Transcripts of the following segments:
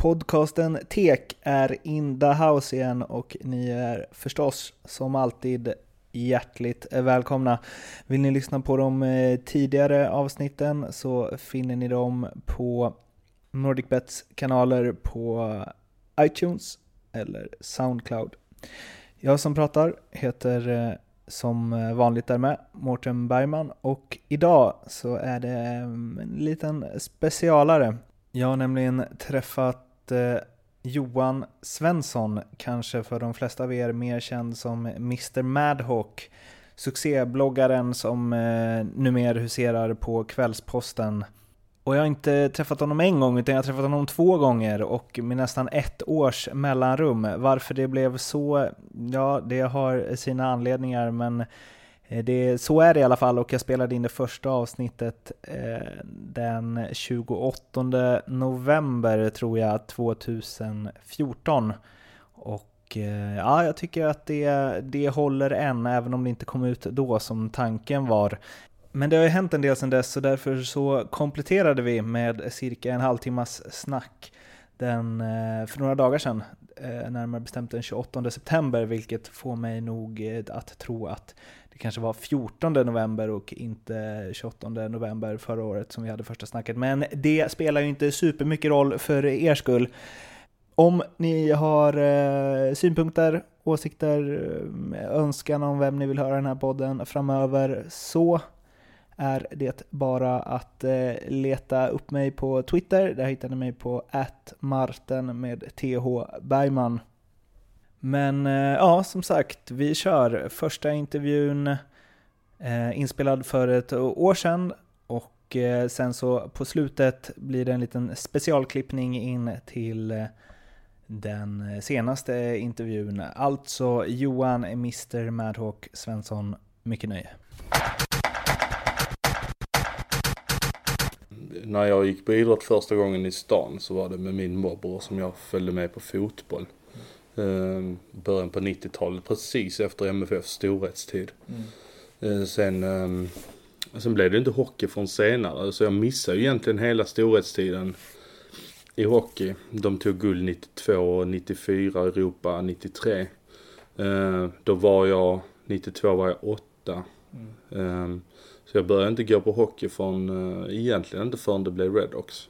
Podcasten Tek är in the house igen och ni är förstås som alltid hjärtligt välkomna. Vill ni lyssna på de eh, tidigare avsnitten så finner ni dem på NordicBets kanaler på iTunes eller Soundcloud. Jag som pratar heter eh, som vanligt där med, Mårten Bergman och idag så är det mm, en liten specialare. Jag har nämligen träffat eh, Johan Svensson, kanske för de flesta av er mer känd som Mr Madhawk, succébloggaren som eh, numera huserar på Kvällsposten. Och jag har inte träffat honom en gång, utan jag har träffat honom två gånger och med nästan ett års mellanrum. Varför det blev så, ja, det har sina anledningar, men Eh, det, så är det i alla fall och jag spelade in det första avsnittet eh, den 28 november tror jag 2014. Och eh, ja, jag tycker att det, det håller än, även om det inte kom ut då som tanken var. Men det har ju hänt en del sedan dess så därför så kompletterade vi med cirka en halvtimmas snack den, eh, för några dagar sedan, eh, närmare bestämt den 28 september, vilket får mig nog eh, att tro att kanske var 14 november och inte 28 november förra året som vi hade första snacket. Men det spelar ju inte supermycket roll för er skull. Om ni har eh, synpunkter, åsikter, eh, önskan om vem ni vill höra den här podden framöver så är det bara att eh, leta upp mig på Twitter. Där hittar ni mig på marten med th Bergman. Men eh, ja, som sagt, vi kör. Första intervjun eh, inspelad för ett år sedan och eh, sen så på slutet blir det en liten specialklippning in till den senaste intervjun. Alltså Johan Mr Madhawk Svensson. Mycket nöje. När jag gick på idrott första gången i stan så var det med min morbror som jag följde med på fotboll. Eh, början på 90-talet, precis efter MFFs storhetstid. Mm. Eh, sen, eh, sen blev det inte hockey från senare, så jag missade ju egentligen hela storhetstiden i hockey. De tog guld 92, 94, Europa 93. Eh, då var jag, 92 var jag 8. Mm. Så jag började inte gå på hockey från, eh, egentligen inte förrän det blev Redox.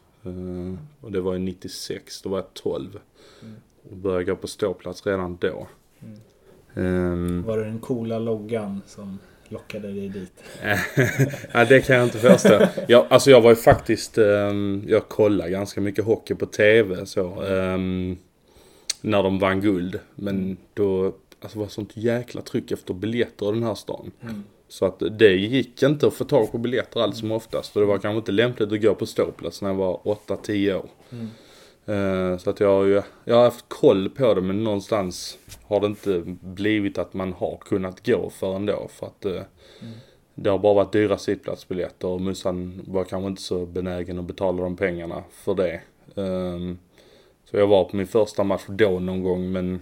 Och det var ju 96, då var jag 12. Mm och började gå på ståplats redan då. Mm. Um, var det den coola loggan som lockade dig dit? ja, det kan jag inte förstå. Jag, alltså jag var ju faktiskt, um, jag kollade ganska mycket hockey på TV så. Um, när de vann guld. Men då, alltså det var sånt jäkla tryck efter biljetter i den här stan. Mm. Så att det gick inte att få tag på biljetter allt som oftast. Och det var kanske inte lämpligt att gå på ståplats när jag var 8-10 år. Mm. Eh, så att jag har ju, jag har haft koll på det men någonstans har det inte blivit att man har kunnat gå för ändå för att mm. det har bara varit dyra sittplatsbiljetter och Mussan var kanske inte så benägen att betala de pengarna för det. Um, så jag var på min första match då någon gång men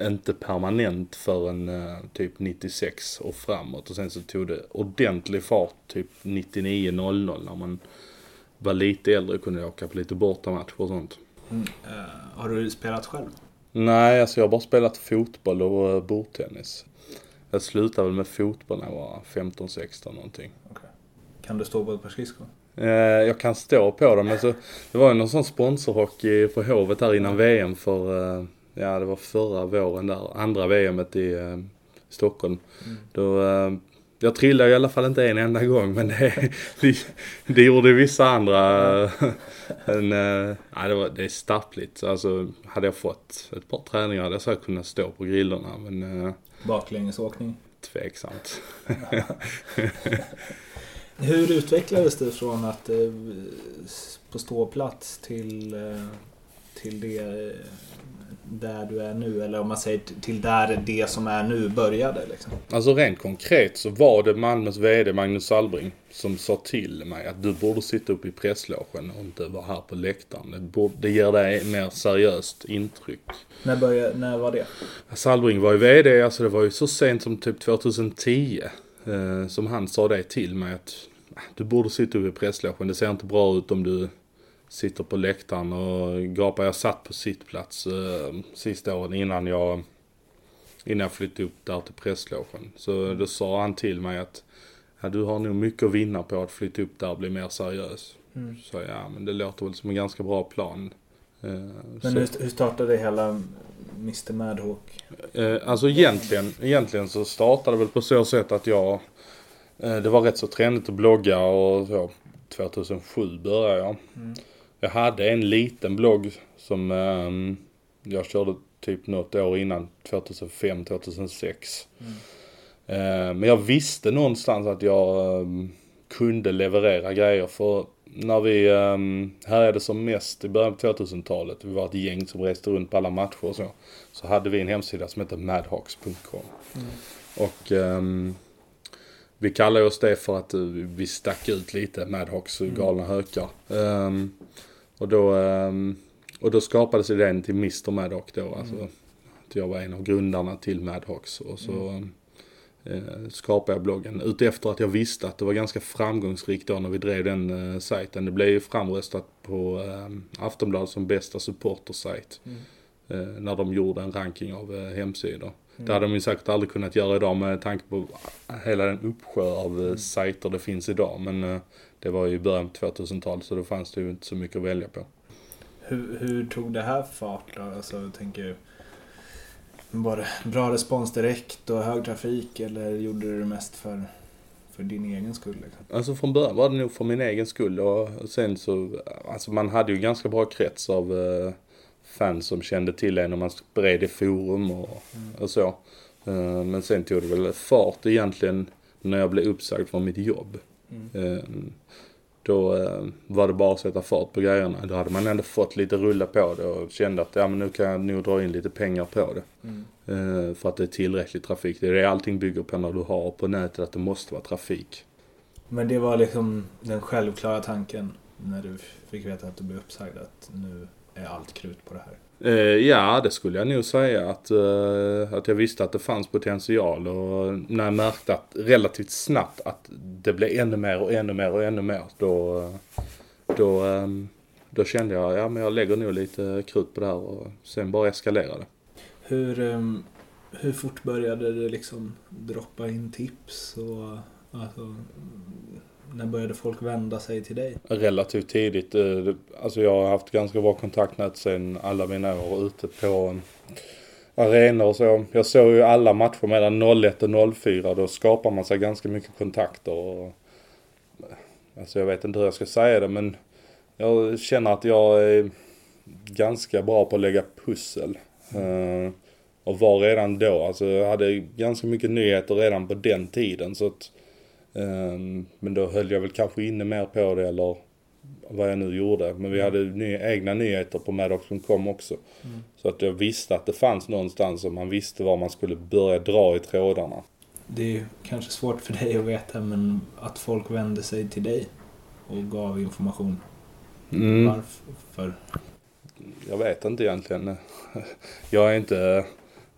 inte permanent förrän uh, typ 96 och framåt och sen så tog det ordentlig fart typ 99-00 när man var lite äldre och kunde åka på lite bortamatcher och sånt. Mm. Uh, har du spelat själv? Nej, alltså jag har bara spelat fotboll och uh, bordtennis. Jag slutade väl med fotboll när jag var 15-16 någonting. Okay. Kan du stå på ett par skridskor? Uh, jag kan stå på dem. Alltså, det var ju någon sån sponsorhockey på Hovet här innan VM för, ja det var förra våren där, andra VMet i Stockholm. Mm. Då jag trillade i alla fall inte en enda gång men det, det, det gjorde vissa andra. Men, äh, det, var, det är stappligt. Alltså hade jag fått ett par träningar hade jag säkert kunnat stå på grillorna men... Äh, Baklängesåkning? Tveksamt. Hur utvecklades det från att äh, på ståplats till, till det där du är nu? Eller om man säger till där det som är nu började? Liksom. Alltså rent konkret så var det Malmös VD Magnus Salbring som sa till mig att du borde sitta uppe i presslogen och inte vara här på läktaren. Det, borde, det ger dig mer seriöst intryck. När, började, när var det? Salbring var ju VD, alltså det var ju så sent som typ 2010 eh, som han sa det till mig att ah, du borde sitta uppe i presslogen. Det ser inte bra ut om du sitter på läktaren och gapar. Jag satt på sittplats eh, sista åren innan jag, innan jag flyttade upp där till presslogen. Så då sa han till mig att ja, du har nog mycket att vinna på att flytta upp där och bli mer seriös. Mm. Så ja, men det låter väl som en ganska bra plan. Eh, Men så- hur, hur startade hela Mr Madhawk? Eh, alltså egentligen, egentligen så startade det väl på så sätt att jag... Eh, det var rätt så trendigt att blogga och så. 2007 började jag. Mm. Jag hade en liten blogg som ehm, jag körde typ något år innan, 2005, 2006. Mm. Eh, men jag visste någonstans att jag ehm, kunde leverera grejer för när vi um, härjade som mest i början på 2000-talet, vi var ett gäng som reste runt på alla matcher och så. Så hade vi en hemsida som hette madhawks.com. Mm. Och ehm, vi kallar oss det för att eh, vi stack ut lite, Madhawks Mm. galna hökar. Ehm, och, då, ehm, och då skapades idén till Mr Madhawk då. Alltså, Mm. att jag var en av grundarna till Madhawks. Och så eh, skapade jag bloggen utefter att jag visste att det var ganska framgångsrikt då när vi drev den eh, sajten. Det blev ju framröstat på eh, Aftonbladet som bästa supportersajt. Mm. Eh, när de gjorde en ranking av eh, hemsidor. Mm. Det hade de ju säkert aldrig kunnat göra idag med tanke på hela den uppsjö av Mm. sajter det finns idag. Men det var ju i början på 2000-talet så då fanns det ju inte så mycket att välja på. Hur, hur tog det här fart då? Alltså, jag tänker, var det bra respons direkt och hög trafik eller gjorde du det mest för, för din egen skull? Liksom? Alltså från början var det nog för min egen skull och sen så, alltså man hade ju ganska bra krets av eh, fans som kände till en och man spred i forum och, Mm. och så. Eh, men sen tog det väl fart egentligen när jag blev uppsagd från mitt jobb. Mm. Eh, Då eh, var det bara att sätta fart på grejerna. Då hade man ändå fått lite rulla på det och kände att ja men nu kan jag nog dra in lite pengar på det. Mm. Eh, För att det är tillräcklig trafik. Det är det allting bygger på när du har på nätet att det måste vara trafik. Men det var liksom den självklara tanken när du fick veta att du blev uppsagd att nu är allt krut på det här. Eh, ja, det skulle jag nog säga att, eh, att jag visste att det fanns potential och när jag märkte att relativt snabbt att det blev ännu mer och ännu mer och ännu mer då, då, eh, då kände jag ja men jag lägger nog lite krut på det här och sen bara eskalerade. Hur, ehm, hur fort började det liksom droppa in tips och alltså, när började folk vända sig till dig? Relativt tidigt. Eh, alltså jag har haft ganska bra kontaktnät sen alla mina år ute på mm, arenor och så. Jag såg ju alla matcher mellan 01 och 04. Då skapar man sig ganska mycket kontakter. Och, eh, alltså jag vet inte hur jag ska säga det men jag känner att jag är ganska bra på att lägga pussel. Eh, och var redan då. Alltså jag hade ganska mycket nyheter redan på den tiden. så att men då höll jag väl kanske inne mer på det eller vad jag nu gjorde. Men vi hade ny, egna nyheter på maddox.com också. Mm. Så att jag visste att det fanns någonstans och man visste var man skulle börja dra i trådarna. Det är ju kanske svårt för dig att veta men att folk vände sig till dig och gav information. Mm. Varför? Jag vet inte egentligen. Jag är inte...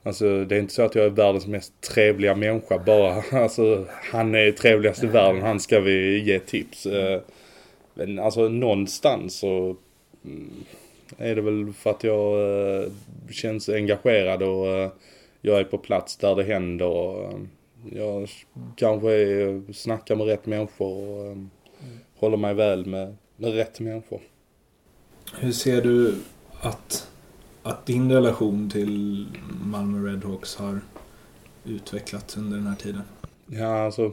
Alltså det är inte så att jag är världens mest trevliga människa bara. Alltså han är trevligast i världen, han ska vi ge tips. Eh, men alltså någonstans så mm, är det väl för att jag eh, känns engagerad och eh, jag är på plats där det händer. och Jag kanske snackar med rätt människor och håller mig väl med, med rätt människor. Hur ser du att, att din relation till Malmö Redhawks har utvecklats under den här tiden? Ja, alltså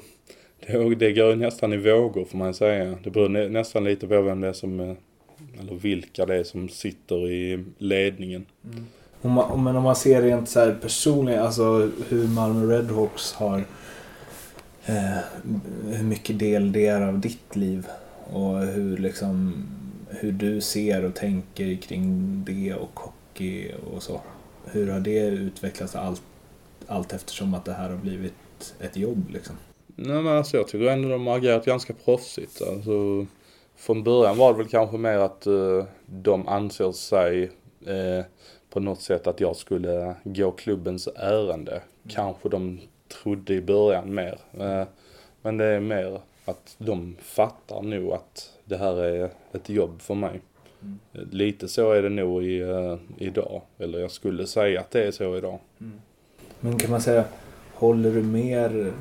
det, det går nästan i vågor får man säga. Det beror nä, nästan lite på vem det är som, eh, eller vilka det är som sitter i ledningen. Om man, men om man ser rent så här personligen, alltså hur Malmö Redhawks har eh, hur mycket del det är av ditt liv och hur liksom hur du ser och tänker kring det och hockey och så. Hur har det utvecklats allt, allt eftersom att det här har blivit ett jobb liksom? Nej men alltså jag tycker ändå de har agerat ganska proffsigt. Alltså, från början var det väl kanske mer att eh, de anser sig eh, på något sätt att jag skulle gå klubbens ärende. Kanske de trodde i början mer. Eh, men det är mer att de fattar nog att det här är ett jobb för mig. Mm. Lite så är det nog i, uh, idag. Eller jag skulle säga att det är så idag. Mm. Men kan man säga, håller du mer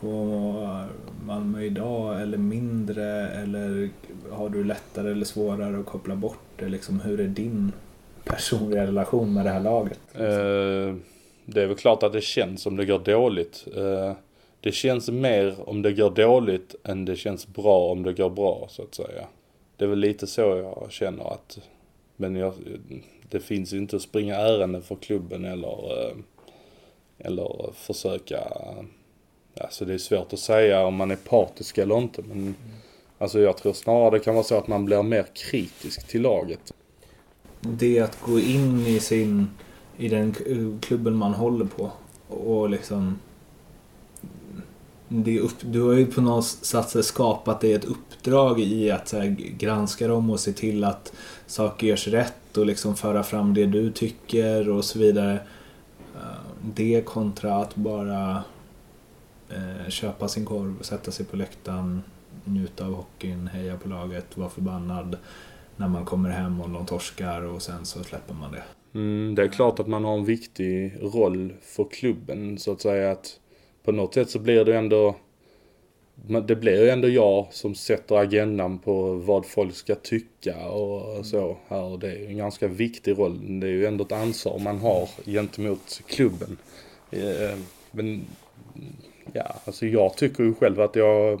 på Malmö idag eller mindre? Eller har du lättare eller svårare att koppla bort det? Liksom, hur är din personliga relation med det här laget? Uh, det är väl klart att det känns om det går dåligt. Uh, det känns mer om det går dåligt än det känns bra om det går bra så att säga. Det är väl lite så jag känner att, men jag, det finns ju inte att springa ärenden för klubben eller, eh, eller försöka, alltså det är svårt att säga om man är partisk eller inte men mm. alltså jag tror snarare det kan vara så att man blir mer kritisk till laget. Det att gå in i sin, i den klubben man håller på och liksom det upp, du har ju på något sätt skapat dig ett uppdrag i att så här, granska dem och se till att saker görs rätt och liksom föra fram det du tycker och så vidare. Eh, det kontra att bara eh, köpa sin korv, sätta sig på läktaren, njuta av hockeyn, heja på laget, vara förbannad när man kommer hem och de torskar och sen så släpper man det. Mm, det är klart att man har en viktig roll för klubben så att säga att på något sätt så blir det ändå det blir ju ändå jag som sätter agendan på vad folk ska tycka och så här. Det är ju en ganska viktig roll. Det är ju ändå ett ansvar man har gentemot klubben. Eh, men ja, alltså jag tycker ju själv att jag,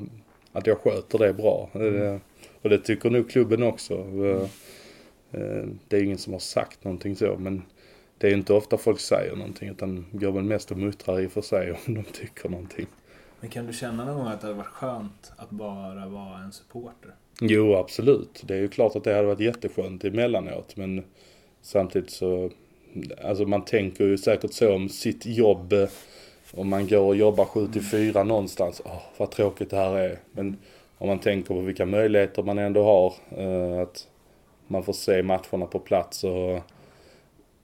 att jag sköter det bra. Mm. Och det tycker nog klubben också. Mm. Det är ingen som har sagt någonting så men det är inte ofta folk säger någonting utan går väl mest och muttrar i och för sig om de tycker någonting. Men kan du känna någon gång att det hade varit skönt att bara vara en supporter? Jo, absolut. Det är ju klart att det hade varit jätteskönt emellanåt men samtidigt så, alltså man tänker ju säkert så om sitt jobb om man går och jobbar 7 till 4 någonstans. Åh, vad tråkigt det här är. Men om man tänker på vilka möjligheter man ändå har. Eh, att man får se matcherna på plats och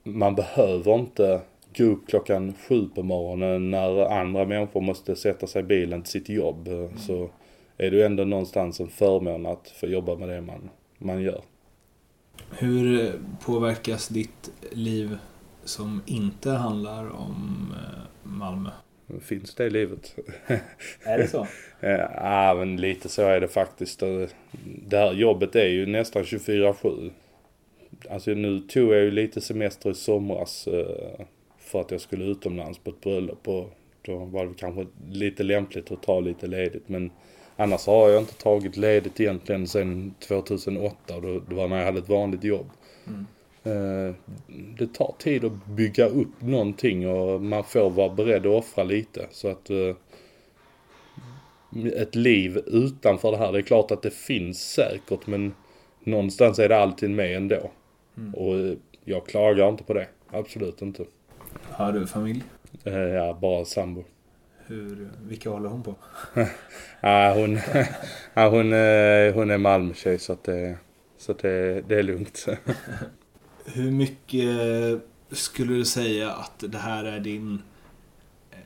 man behöver inte gå upp klockan sju på morgonen när andra människor måste sätta sig i bilen till sitt jobb. Mm. Så är det ju ändå någonstans en förmån att få jobba med det man, man gör. Hur påverkas ditt liv som inte handlar om eh, Malmö? Finns det i livet? Är det så? ja, men lite så är det faktiskt. Det här jobbet är ju nästan 24-7. Alltså nu tog jag ju lite semester i somras eh, för att jag skulle utomlands på ett bröllop och då var det kanske lite lämpligt att ta lite ledigt men annars har jag inte tagit ledigt egentligen sedan 2008 och då, det var när jag hade ett vanligt jobb. Mm. Eh, det tar tid att bygga upp någonting och man får vara beredd att offra lite så att eh, ett liv utanför det här, det är klart att det finns säkert men någonstans är det alltid med ändå. Mm. Och jag klagar inte på det. Absolut inte. Har du familj? Eh, ja, bara sambo. Hur, vilka håller hon på? ja, hon, ja, hon, eh, hon är Malmötjej så att det, så att det, det är lugnt. Hur mycket skulle du säga att det här är din, eh,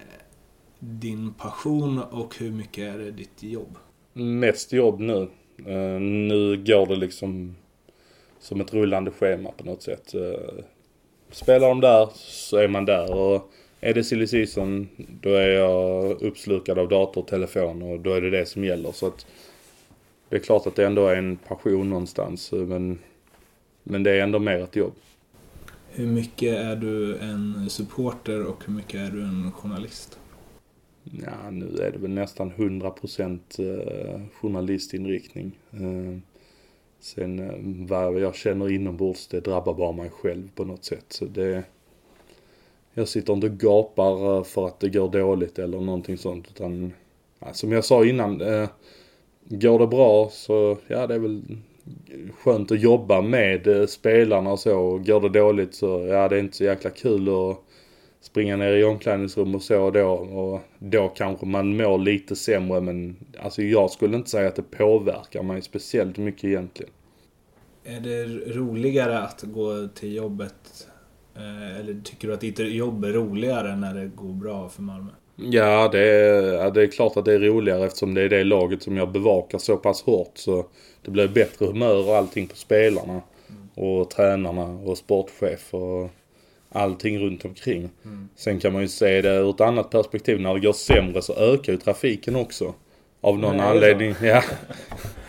din passion och hur mycket är det ditt jobb? Mest jobb nu. Nu går det liksom som ett rullande schema på något sätt. Eh, spelar de där så är man där och är det silly season då är jag uppslukad av dator och telefon och då är det det som gäller. Så att det är klart att det ändå är en passion någonstans men, men det är ändå mer ett jobb. Hur mycket är du en supporter och hur mycket är du en journalist? Ja, nu är det väl nästan 100% eh, journalistinriktning. Sen eh, vad jag känner inombords, det drabbar bara mig själv på något sätt. Så det, jag sitter inte och gapar eh, för att det går dåligt eller någonting sånt. Utan, ja, som jag sa innan, eh, går det bra så, ja det är väl skönt att jobba med eh, spelarna och så. Går det dåligt så, ja det är inte så jäkla kul att springa ner i omklädningsrum och så då. Och då kanske man mår lite sämre men alltså jag skulle inte säga att det påverkar mig speciellt mycket egentligen. Är det roligare att gå till jobbet eh, eller tycker du att ditt jobb är roligare när det går bra för Malmö? Ja, det är, det är klart att det är roligare eftersom det är det laget som jag bevakar så pass hårt. Så det blir bättre humör och allting på spelarna. och tränarna och sportchef och allting runt omkring. Mm. Sen kan man ju se det ur ett annat perspektiv. När det går sämre så ökar ju trafiken också. Av någon Nej, anledning. Ja.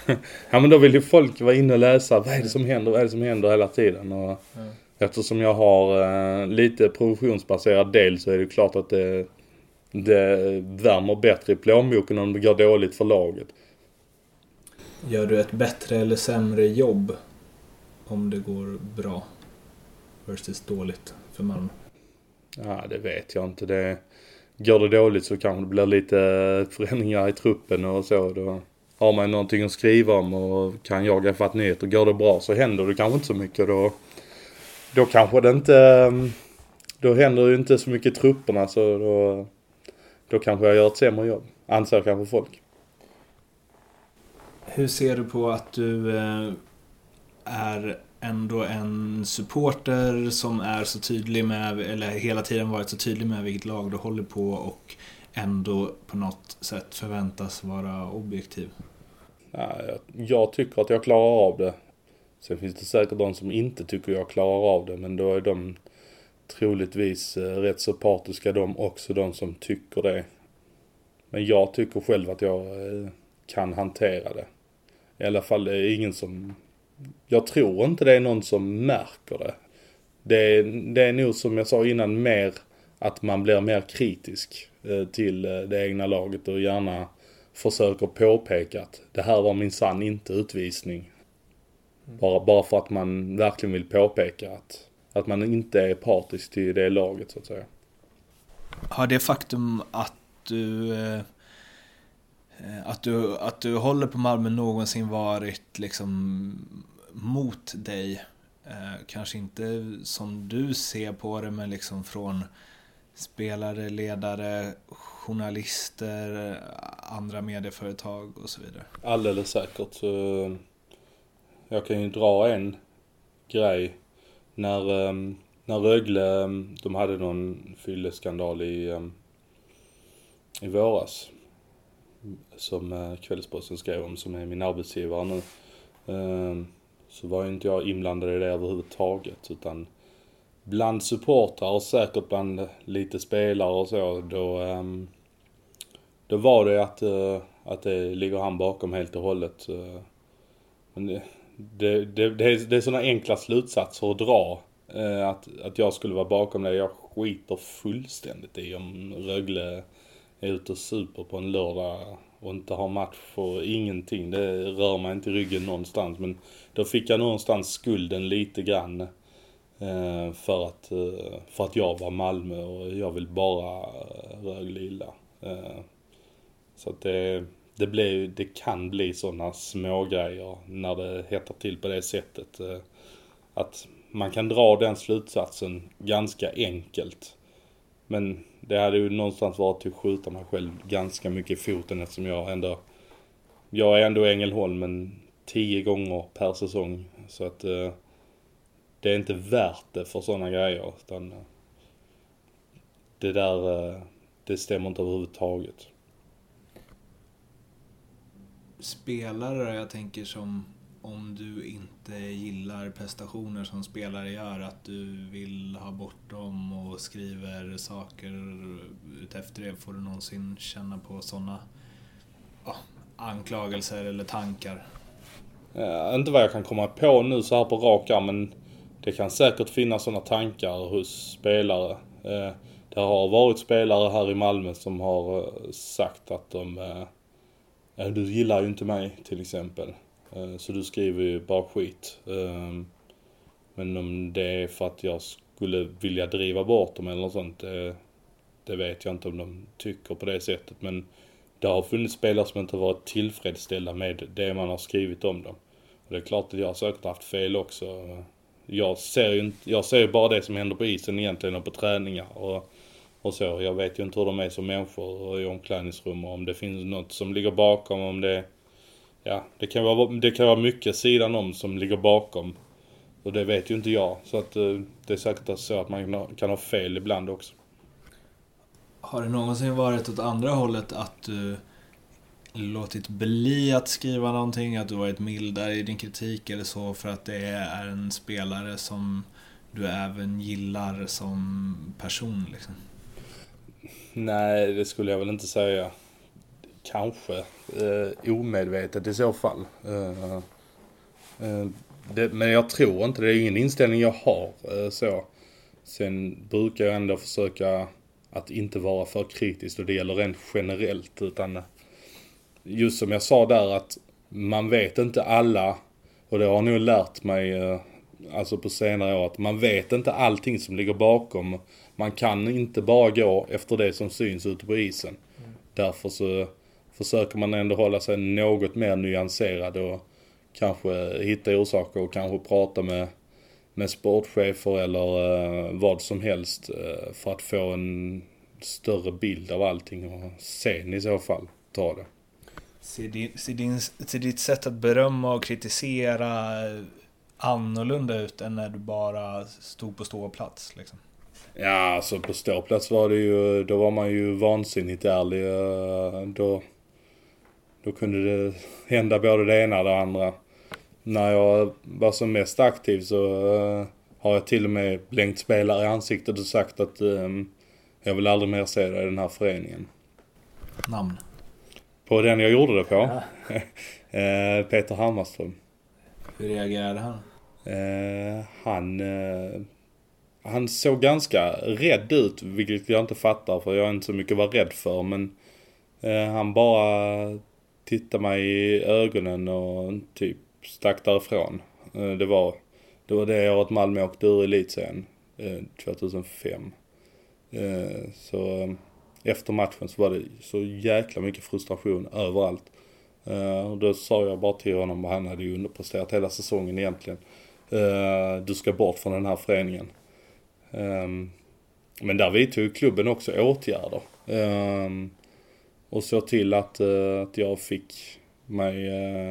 ja men då vill ju folk vara inne och läsa. Vad är det som händer? Vad är det som händer hela tiden? Och Mm. Eftersom jag har eh, lite provisionsbaserad del så är det klart att det, det värmer bättre i plånboken om det går dåligt för laget. Gör du ett bättre eller sämre jobb om det går bra versus dåligt för Malmö? Ja, det vet jag inte. Det, går det dåligt så kanske det blir lite förändringar i truppen och så. Då har man någonting att skriva om och kan jaga ifatt nyheter. Går det bra så händer det kanske inte så mycket. Då, då kanske det inte... Då händer ju inte så mycket i trupperna så då, då kanske jag gör ett sämre jobb. Anser kanske folk. Hur ser du på att du eh, är ändå en supporter som är så tydlig med, eller hela tiden varit så tydlig med vilket lag du håller på och ändå på något sätt förväntas vara objektiv? Jag, tycker att jag klarar av det. Sen finns det säkert de som inte tycker jag klarar av det. Men då är de troligtvis eh, rätt så partiska de också, de som tycker det. Men jag tycker själv att jag eh, kan hantera det. I alla fall det är ingen som... Jag tror inte det är någon som märker det. Det är, det är nog som jag sa innan mer att man blir mer kritisk eh, till eh, det egna laget och gärna försöker påpeka att det här var min sann inte utvisning. Bara, bara för att man verkligen vill påpeka att, att man inte är partisk till det laget så att säga. Har det faktum att du eh, Eh, att du, att du håller på Malmö någonsin varit liksom mot dig? Eh, kanske inte som du ser på det, men liksom från spelare, ledare, journalister, andra medieföretag och så vidare. Alldeles säkert. Jag kan ju dra en grej. När, ehm, när Rögle, ehm, de hade någon fylleskandal i, ehm, i våras. Som eh, Kvällsposten skrev om, som är min arbetsgivare nu. Ehm, så var ju inte jag inblandad i det överhuvudtaget. Utan bland supportrar och säkert bland lite spelare och så, då, ehm, då var det att, eh, att det ligger han bakom helt och hållet. Eh, men det, det, det, det, är, det är sådana enkla slutsatser att dra. Att, att jag skulle vara bakom det. Jag skiter fullständigt i om Rögle är ute och super på en lördag och inte har match och ingenting. Det rör mig inte i ryggen någonstans. Men då fick jag någonstans skulden lite grann. Eh, för, att, eh, för att jag var Malmö och jag vill bara eh, Rögle illa. Eh, så att det, det, blir, det kan bli sådana smågrejer när det hettar till på det sättet. Eh, att man kan dra den slutsatsen ganska enkelt. Men det hade ju någonstans varit att skjuta mig själv ganska mycket i foten eftersom jag ändå... Jag är ändå Ängelholm men tio gånger per säsong. Så att eh, det är inte värt det för sådana grejer. Utan eh, det där, eh, det stämmer inte överhuvudtaget. Spelare, jag tänker som om du inte gillar prestationer som spelare gör, att du vill ha bort dem och skriver saker utefter det. Får du någonsin känna på sådana ja, anklagelser eller tankar? Eh, inte vad jag kan komma på nu så här på rak arm, men det kan säkert finnas sådana tankar hos spelare. Eh, det har varit spelare här i Malmö som har eh, sagt att de... Eh, du gillar ju inte mig till exempel. Eh, så du skriver ju bara skit. Ehm, men om det är för att jag skulle vilja driva bort dem eller något sånt, det, det vet jag inte om de tycker på det sättet. Men det har funnits spelare som inte varit tillfredsställda med det man har skrivit om dem. Och det är klart att jag har säkert haft fel också. Jag ser ju inte, jag ser ju bara det som händer på isen egentligen och på träningar och, och så. Jag vet ju inte hur de är som människor och i omklädningsrum och om det finns något som ligger bakom, om det Ja, det kan vara, det kan vara mycket sidan om som ligger bakom. Och det vet ju inte jag. Så att eh, det är säkert så att man kan ha fel ibland också. Har det någonsin varit åt andra hållet att du låtit bli att skriva någonting? Att du varit mildare i din kritik eller så för att det är en spelare som du även gillar som person liksom? Nej, det skulle jag väl inte säga. Kanske eh, omedvetet i så fall. Eh, eh, det, men jag tror inte, det är ingen inställning jag har eh, så. Sen brukar jag ändå försöka att inte vara för kritisk och det gäller rent generellt utan just som jag sa där att man vet inte alla och det har jag nog lärt mig eh, alltså på senare år att man vet inte allting som ligger bakom. Man kan inte bara gå efter det som syns ute på isen. Mm. Därför så försöker man ändå hålla sig något mer nyanserad och kanske hitta orsaker och kanske prata med, med sportchefer eller uh, vad som helst uh, för att få en större bild av allting och sen i så fall ta det. Ser, din, ser, din, ser ditt sätt att berömma och kritisera annorlunda ut än när du bara stod på ståplats? Liksom? Ja, alltså på ståplats var det ju, då var man ju vansinnigt ärlig. Eh, då, då kunde det hända både det ena och det andra. När jag var som mest aktiv så uh, har jag till och med blängt spelare i ansiktet och sagt att um, jag vill aldrig mer se dig i den här föreningen. Namn? På den jag gjorde det på? Ja. Eh, Peter Hammarström. Hur reagerade han? Eh, han, eh, han såg ganska rädd ut, vilket jag inte fattar för jag är inte så mycket att vara rädd för. Men eh, han bara tittade mig i ögonen och typ stack därifrån. Eh, det, var, det var det året Malmö åkte ur elitserien, eh, 2005. Eh, så efter matchen så var det så jäkla mycket frustration överallt. Och då sa jag bara till honom, och han hade ju underpresterat hela säsongen egentligen. Du ska bort från den här föreningen. Men där vidtog klubben också åtgärder. Och såg till att, uh, att jag fick mig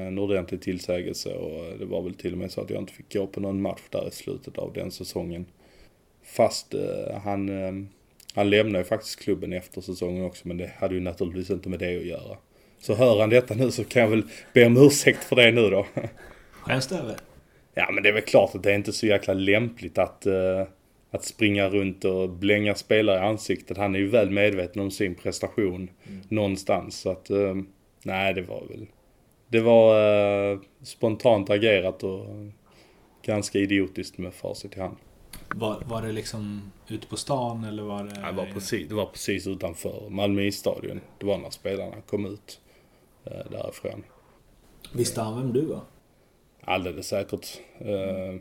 en ordentlig tillsägelse och det var väl till och med så att jag inte fick gå på någon match där i slutet av den säsongen. Fast han han lämnade ju faktiskt klubben efter säsongen också men det hade ju naturligtvis inte med det att göra. Så hör han detta nu så kan jag väl be om ursäkt för det nu då. Skäms du över? Ja men det är väl klart att det är inte så jäkla lämpligt att, att springa runt och blänga spelare i ansiktet. Han är ju väl medveten om sin prestation mm. någonstans. Så att, uh, nej det var väl, det var uh, spontant agerat och ganska idiotiskt med facit i hand. Var, var det liksom ute på stan eller var det? Ja, det, var precis, det var precis utanför Malmö isstadion. Det var när spelarna kom ut eh, därifrån. Visste han vem du var? Alldeles säkert. Eh,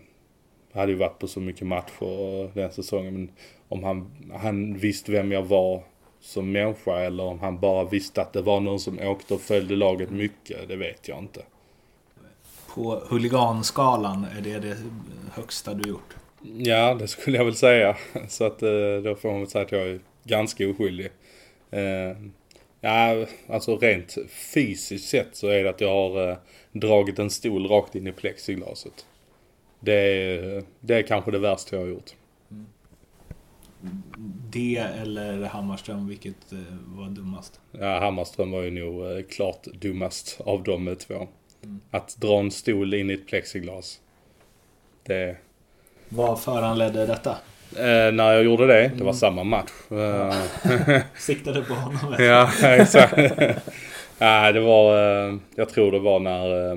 hade ju varit på så mycket matcher den säsongen. Men om han, han visste vem jag var som människa eller om han bara visste att det var någon som åkte och följde laget mycket, det vet jag inte. På huliganskalan, är det det högsta du gjort? Ja, det skulle jag väl säga. Så att eh, då får man väl säga att jag är ganska oskyldig. Eh, ja, alltså rent fysiskt sett så är det att jag har eh, dragit en stol rakt in i plexiglaset. Det är, det är kanske det värsta jag har gjort. Mm. Det eller Hammarström, vilket var dummast? Ja, Hammarström var ju nog klart dummast av de två. Mm. Att dra en stol in i ett plexiglas. Det, vad föranledde detta? Eh, när jag gjorde det, det var mm. samma match. Siktade på honom? ja, exakt. ja, det var, eh, jag tror det var när, eh,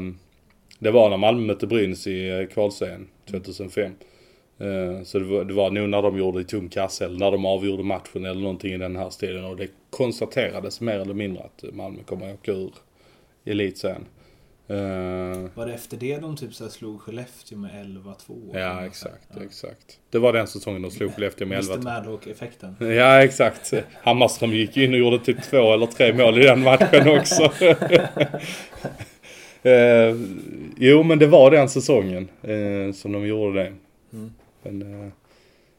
det var när Malmö mötte Brynäs i eh, kvalserien 2005. Så det var, det var nog när de gjorde i tom kasse eller när de avgjorde matchen eller någonting i den här stilen. Och det konstaterades mer eller mindre att Malmö kommer att åka ur elitserien. Uh, var det efter det de typ så slog Skellefteå med 11-2? Ja, exakt, ja. exakt. Det var den säsongen de slog Skellefteå med 11-2. Mr Madhawk-effekten. Ja, exakt. Hammarström gick in och gjorde typ två eller tre mål i den matchen också. uh, jo, men det var den säsongen uh, som de gjorde det. Mm. Men,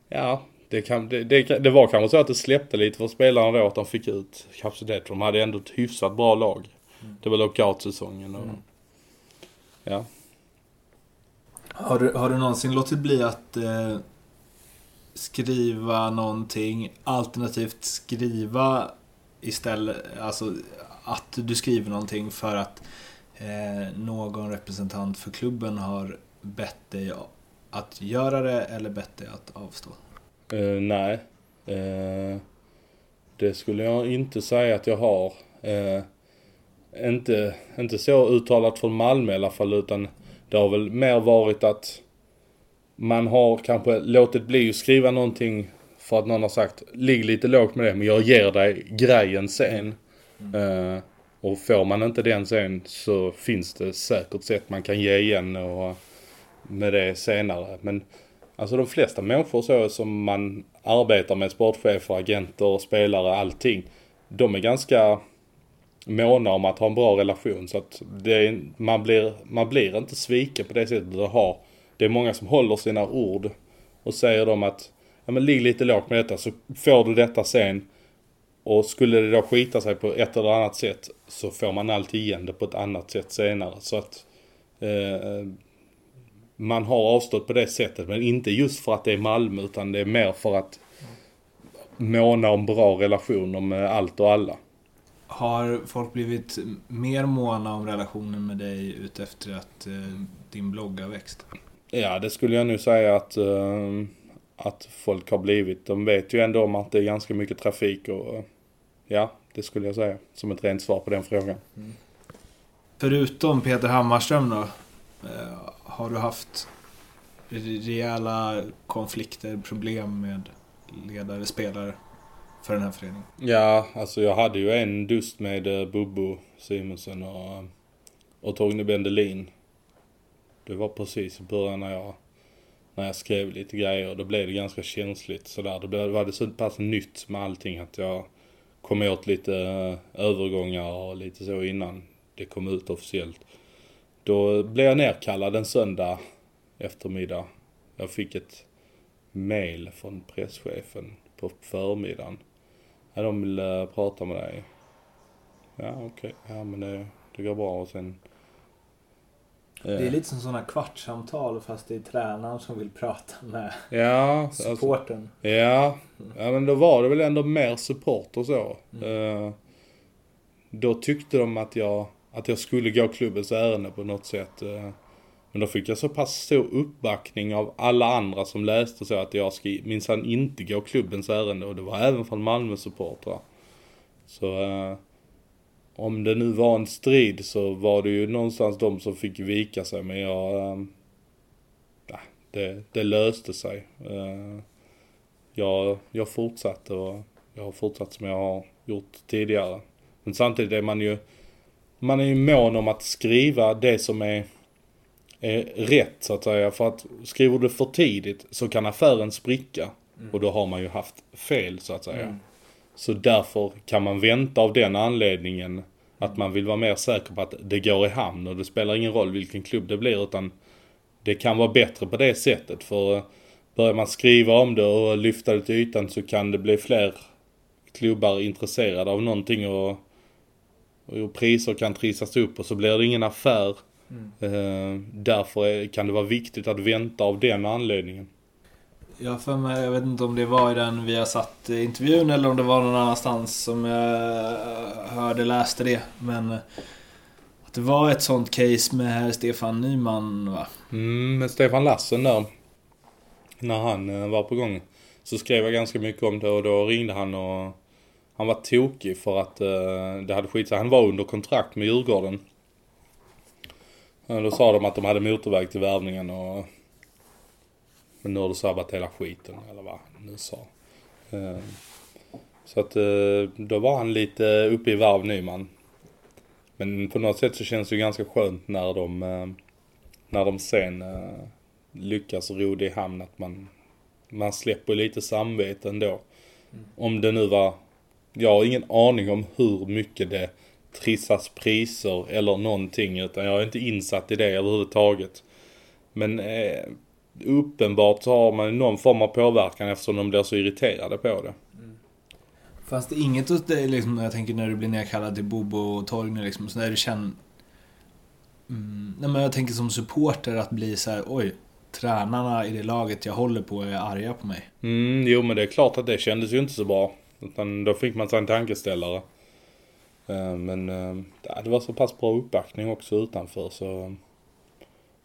ja, det, kan, det, det, det, var kanske så att det släppte lite för spelarna då att de fick ut kapacitet. De hade ändå ett hyfsat bra lag. Mm. Det var lockout-säsongen och mm. Ja. Har du, har du någonsin låtit bli att eh, skriva någonting alternativt skriva istället, alltså att du skriver någonting för att eh, någon representant för klubben har bett dig att göra det eller bett dig att avstå? Uh, nej. Uh, det skulle jag inte säga att jag har. Uh, inte, inte så uttalat från Malmö i alla fall utan det har väl mer varit att man har kanske låtit bli att skriva någonting för att någon har sagt ligg lite lågt med det men jag ger dig grejen sen. Mm. Och får man inte den sen så finns det säkert sätt man kan ge igen och med det senare. Men alltså de flesta människor så som man arbetar med, sportchefer, agenter, spelare, allting. De är ganska måna om att ha en bra relation. Så att det, man, blir, man blir inte sviken på det sättet. Det, har, det är många som håller sina ord och säger dem att ja, men ligg lite lågt med detta så får du detta sen. Och skulle det då skita sig på ett eller annat sätt så får man alltid igen det på ett annat sätt senare. Så att eh, man har avstått på det sättet. Men inte just för att det är Malmö utan det är mer för att måna om bra relationer med allt och alla. Har folk blivit mer måna om relationen med dig utefter att eh, din blogg har växt? Ja, det skulle jag nu säga att, eh, att folk har blivit. De vet ju ändå om att det är ganska mycket trafik och ja, det skulle jag säga som ett rent svar på den frågan. Mm. Förutom Peter Hammarström då? Eh, har du haft rejäla konflikter, problem med ledare, spelare för den här föreningen? Ja, alltså jag hade ju en dust med uh, Bobo Simonsen och, och Torgny Bendelin. Det var precis i början när jag, när jag skrev lite grejer. Då blev det ganska känsligt sådär. Då var det så pass nytt med allting att jag kom åt lite eh, övergångar och lite så innan det kom ut officiellt. Då blev jag nerkallad en söndag eftermiddag. Jag fick ett mail från presschefen på förmiddagen. Ja, de vill prata med dig. Ja, okej. Okay. Ja, men det, det går bra och sen... Det är lite som sådana kvartssamtal fast det är tränaren som vill prata med ja, alltså, supporten. Alltså, ja, ja, men då var det väl ändå mer support och så. Mm. Uh, då tyckte de att jag att jag skulle gå klubbens ärende på något sätt. Eh. Men då fick jag så pass stor uppbackning av alla andra som läste så att jag ska minsann inte gå klubbens ärende och det var även från Malmö-supportrar. Så eh, om det nu var en strid så var det ju någonstans de som fick vika sig men jag... Eh, det, det löste sig. Eh, jag, jag fortsatte och jag har fortsatt som jag har gjort tidigare. Men samtidigt är man ju man är ju mån om att skriva det som är, är rätt så att säga. För att skriver du för tidigt så kan affären spricka. Mm. Och då har man ju haft fel så att säga. Mm. Så därför kan man vänta av den anledningen. Att man vill vara mer säker på att det går i hamn och det spelar ingen roll vilken klubb det blir utan det kan vara bättre på det sättet. För börjar man skriva om det och lyfta det till ytan så kan det bli fler klubbar intresserade av någonting och och priser kan trissas upp och så blir det ingen affär. Mm. Eh, därför kan det vara viktigt att vänta av den anledningen. Jag för mig, jag vet inte om det var i den vi har satt intervjun eller om det var någon annanstans som jag eh, hörde, läste det. Men eh, att det var ett sånt case med Stefan Nyman va? Mm, med Stefan Lassen där. När han eh, var på gång. Så skrev jag ganska mycket om det och då ringde han och han var tokig för att det hade skit sig. Han var under kontrakt med Djurgården. Då sa de att de hade motorväg till värvningen och... Men nu har du sabbat hela skiten, eller vad han nu sa. Uh, så att uh, då var han lite uppe i varv Nyman. Men på något sätt så känns det ju ganska skönt när de, när de sen lyckas ro det i hamn att man, man släpper lite samvete ändå. Mm. Om det nu var jag har ingen aning om hur mycket det trissas priser eller någonting utan jag är inte insatt i det överhuvudtaget. Men eh, uppenbart så har man någon form av påverkan eftersom de blir så irriterade på det. Fanns det inget hos dig, liksom, jag tänker när du blir nedkallad till Bobo och Torgny, liksom, så när du känner... Mm, nej, men jag tänker som supporter att bli så här, oj, tränarna i det laget jag håller på är arga på mig. Mm, jo men det är klart att det kändes ju inte så bra. Utan då fick man sig en tankeställare. Eh, men eh, det var så pass bra uppbackning också utanför så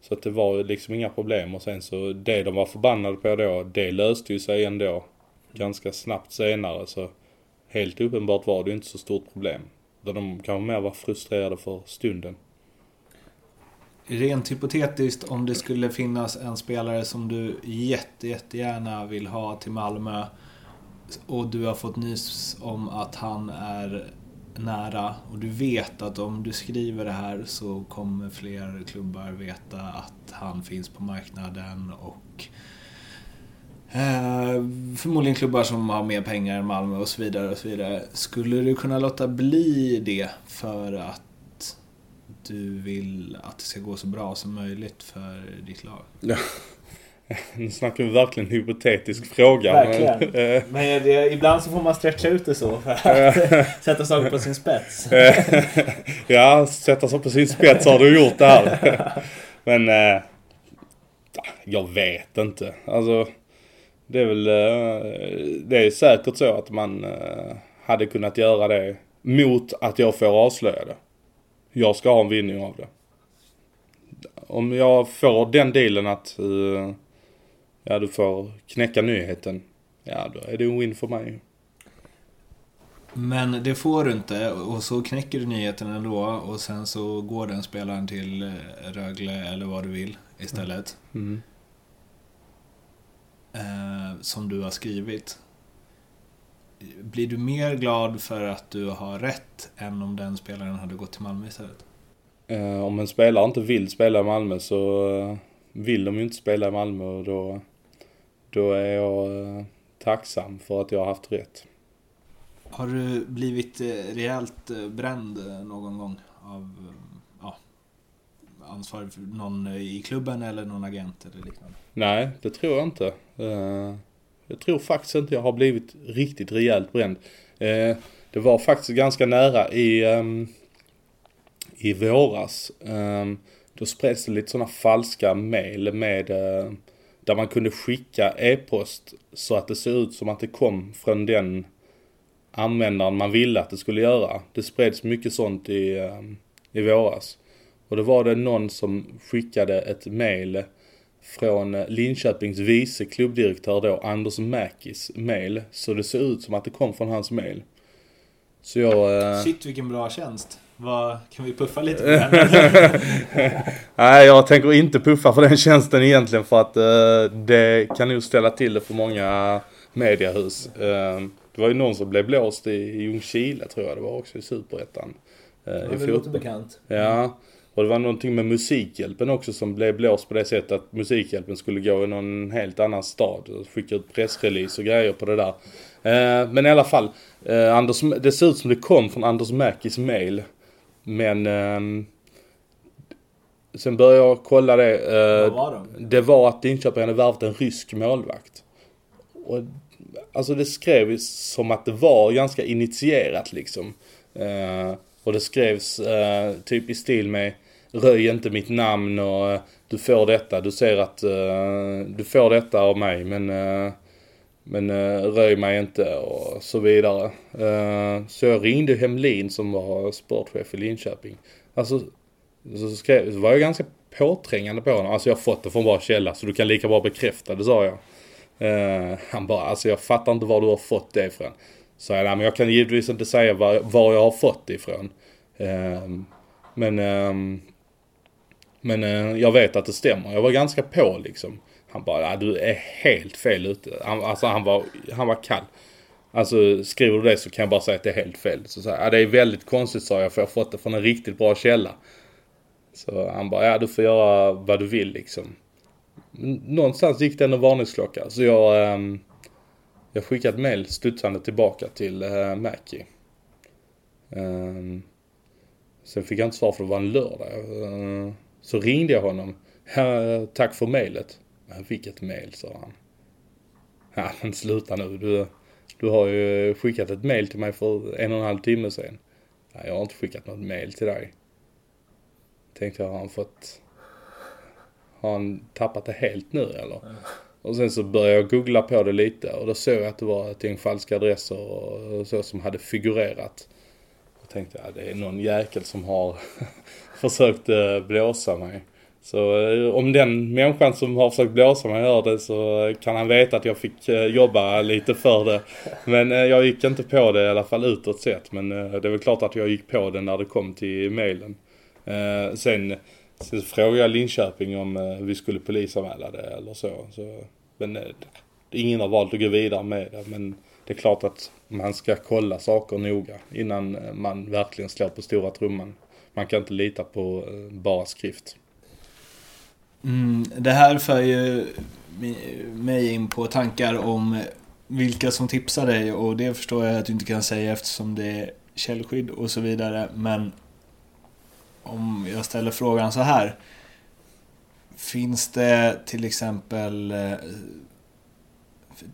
så att det var liksom inga problem och sen så det de var förbannade på då, det löste ju sig ändå ganska snabbt senare så helt uppenbart var det ju inte så stort problem. Där de kanske mer var frustrerade för stunden. Rent hypotetiskt om det skulle finnas en spelare som du jätte, jättegärna vill ha till Malmö och du har fått nys om att han är nära och du vet att om du skriver det här så kommer fler klubbar veta att han finns på marknaden och eh, förmodligen klubbar som har mer pengar än Malmö och så vidare och så vidare. Skulle du kunna låta bli det för att du vill att det ska gå så bra som möjligt för ditt lag? Ja. Nu snackar vi verkligen hypotetisk fråga. Verkligen. Men, eh, men det, ibland så får man stretcha ut det så för att sätta saker på sin spets. ja, sätta saker på sin spets har du gjort det här. Men äh, jag vet inte. Alltså, det är väl, äh, det är säkert så att man äh, hade kunnat göra det mot att jag får avslöja det. Jag ska ha en vinning av det. Om jag får den dealen att ja du får knäcka nyheten. Ja, då är det en win för mig. Men det får du inte och så knäcker du nyheten ändå och sen så går den spelaren till eh, Rögle eller vad du vill istället. Mm. Eh, som du har skrivit. Blir du mer glad för att du har rätt än om den spelaren hade gått till Malmö istället? Eh, om en spelare inte vill spela i Malmö så eh, vill de ju inte spela i Malmö och då då är jag eh, tacksam för att jag har haft rätt. Har du blivit eh, rejält eh, bränd någon gång av ja, ansvarig för någon i klubben eller någon agent eller liknande? Nej, det tror jag inte. Jag tror faktiskt inte jag har blivit riktigt rejält bränd. Det var faktiskt ganska nära i, ehm, i våras. Ehm, då spreds det lite sådana falska mail med där man kunde skicka e-post så att det såg ut som att det kom från den användaren man ville att det skulle göra. Det spreds mycket sånt i, eh, i våras. Och då var det någon som skickade ett mail från eh, Linköpings vice klubbdirektör då, Anders Mäkis mail. Så det såg ut som att det kom från hans mail. Så jag... Eh, Shit vilken bra tjänst. Vad, kan vi puffa lite på den? Nej, jag tänker inte puffa för den tjänsten egentligen för att uh, det kan nog ställa till det för många mediehus. Uh, det var ju någon som blev blåst i, Ljungskile tror jag det var också i Superettan. Uh, ja, det låter bekant. Ja. Och det var någonting med Musikhjälpen också som blev blåst på det sättet att Musikhjälpen skulle gå i någon helt annan stad. Och skicka ut pressrelease och grejer på det där. men i alla fall, Anders, det ser ut som det kom från Anders Mäkis mail. Men eh, sen började jag kolla det. Eh, Vad var det? Det var att Linköping hade värvat en rysk målvakt. Och, alltså det skrevs som att det var ganska initierat liksom. Eh, och det skrevs eh, typ i stil med Röj inte mitt namn och eh, du får detta. Du ser att eh, du får detta av mig men men uh, röj mig inte och så vidare. Uh, så jag ringde Hemlin som var sportchef i Linköping. Alltså, så, skrev, så var jag ganska påträngande på honom. Alltså jag har fått det från bra källa så du kan lika bra bekräfta det sa jag. Uh, han bara, alltså jag fattar inte var du har fått det ifrån. Så jag, nej, men jag kan givetvis inte säga var, var jag har fått det ifrån. Uh, men, uh, men jag vet att det stämmer. Jag var ganska på liksom. Han bara, du är helt fel ute. Han, alltså han var, han var kall. Alltså skriver du det så kan jag bara säga att det är helt fel. Så, så ja, det är väldigt konstigt sa jag för jag har fått det från en riktigt bra källa. Så han bara, ja du får göra vad du vill liksom. Någonstans gick det en varningsklocka. Så jag, ähm, jag skickade ett mail studsande tillbaka till äh, Mackie. Ähm, sen fick jag inte svar för det var en lördag. Äh, så ringde jag honom. tack för mailet. Jag fick ett mail, sa han. Ja, men sluta nu. Du, du har ju skickat ett mail till mig för en och en halv timme sedan. Nej, jag har inte skickat något mail till dig. Tänkte jag, har han fått... Har han tappat det helt nu eller? Mm. Och sen så började jag googla på det lite och då såg jag att det var ett gäng falska adresser och så som hade figurerat. Jag tänkte jag, det är någon jäkel som har försökt eh, blåsa mig. Så eh, om den människan som har försökt blåsa mig hör det så kan han veta att jag fick eh, jobba lite för det. Men eh, jag gick inte på det i alla fall utåt sett. Men eh, det är väl klart att jag gick på det när det kom till mailen. Eh, sen, sen frågade jag Linköping om vi skulle polisanmäla det eller så. så men ingen har valt att gå vidare med det. Men det är klart att man ska kolla saker noga innan man verkligen slår på stora trumman. Man kan inte lita på bara skrift. Mm, det här för ju mig in på tankar om vilka som tipsar dig och det förstår jag att du inte kan säga eftersom det är källskydd och så vidare. Men om jag ställer frågan så här. Finns det till exempel eh,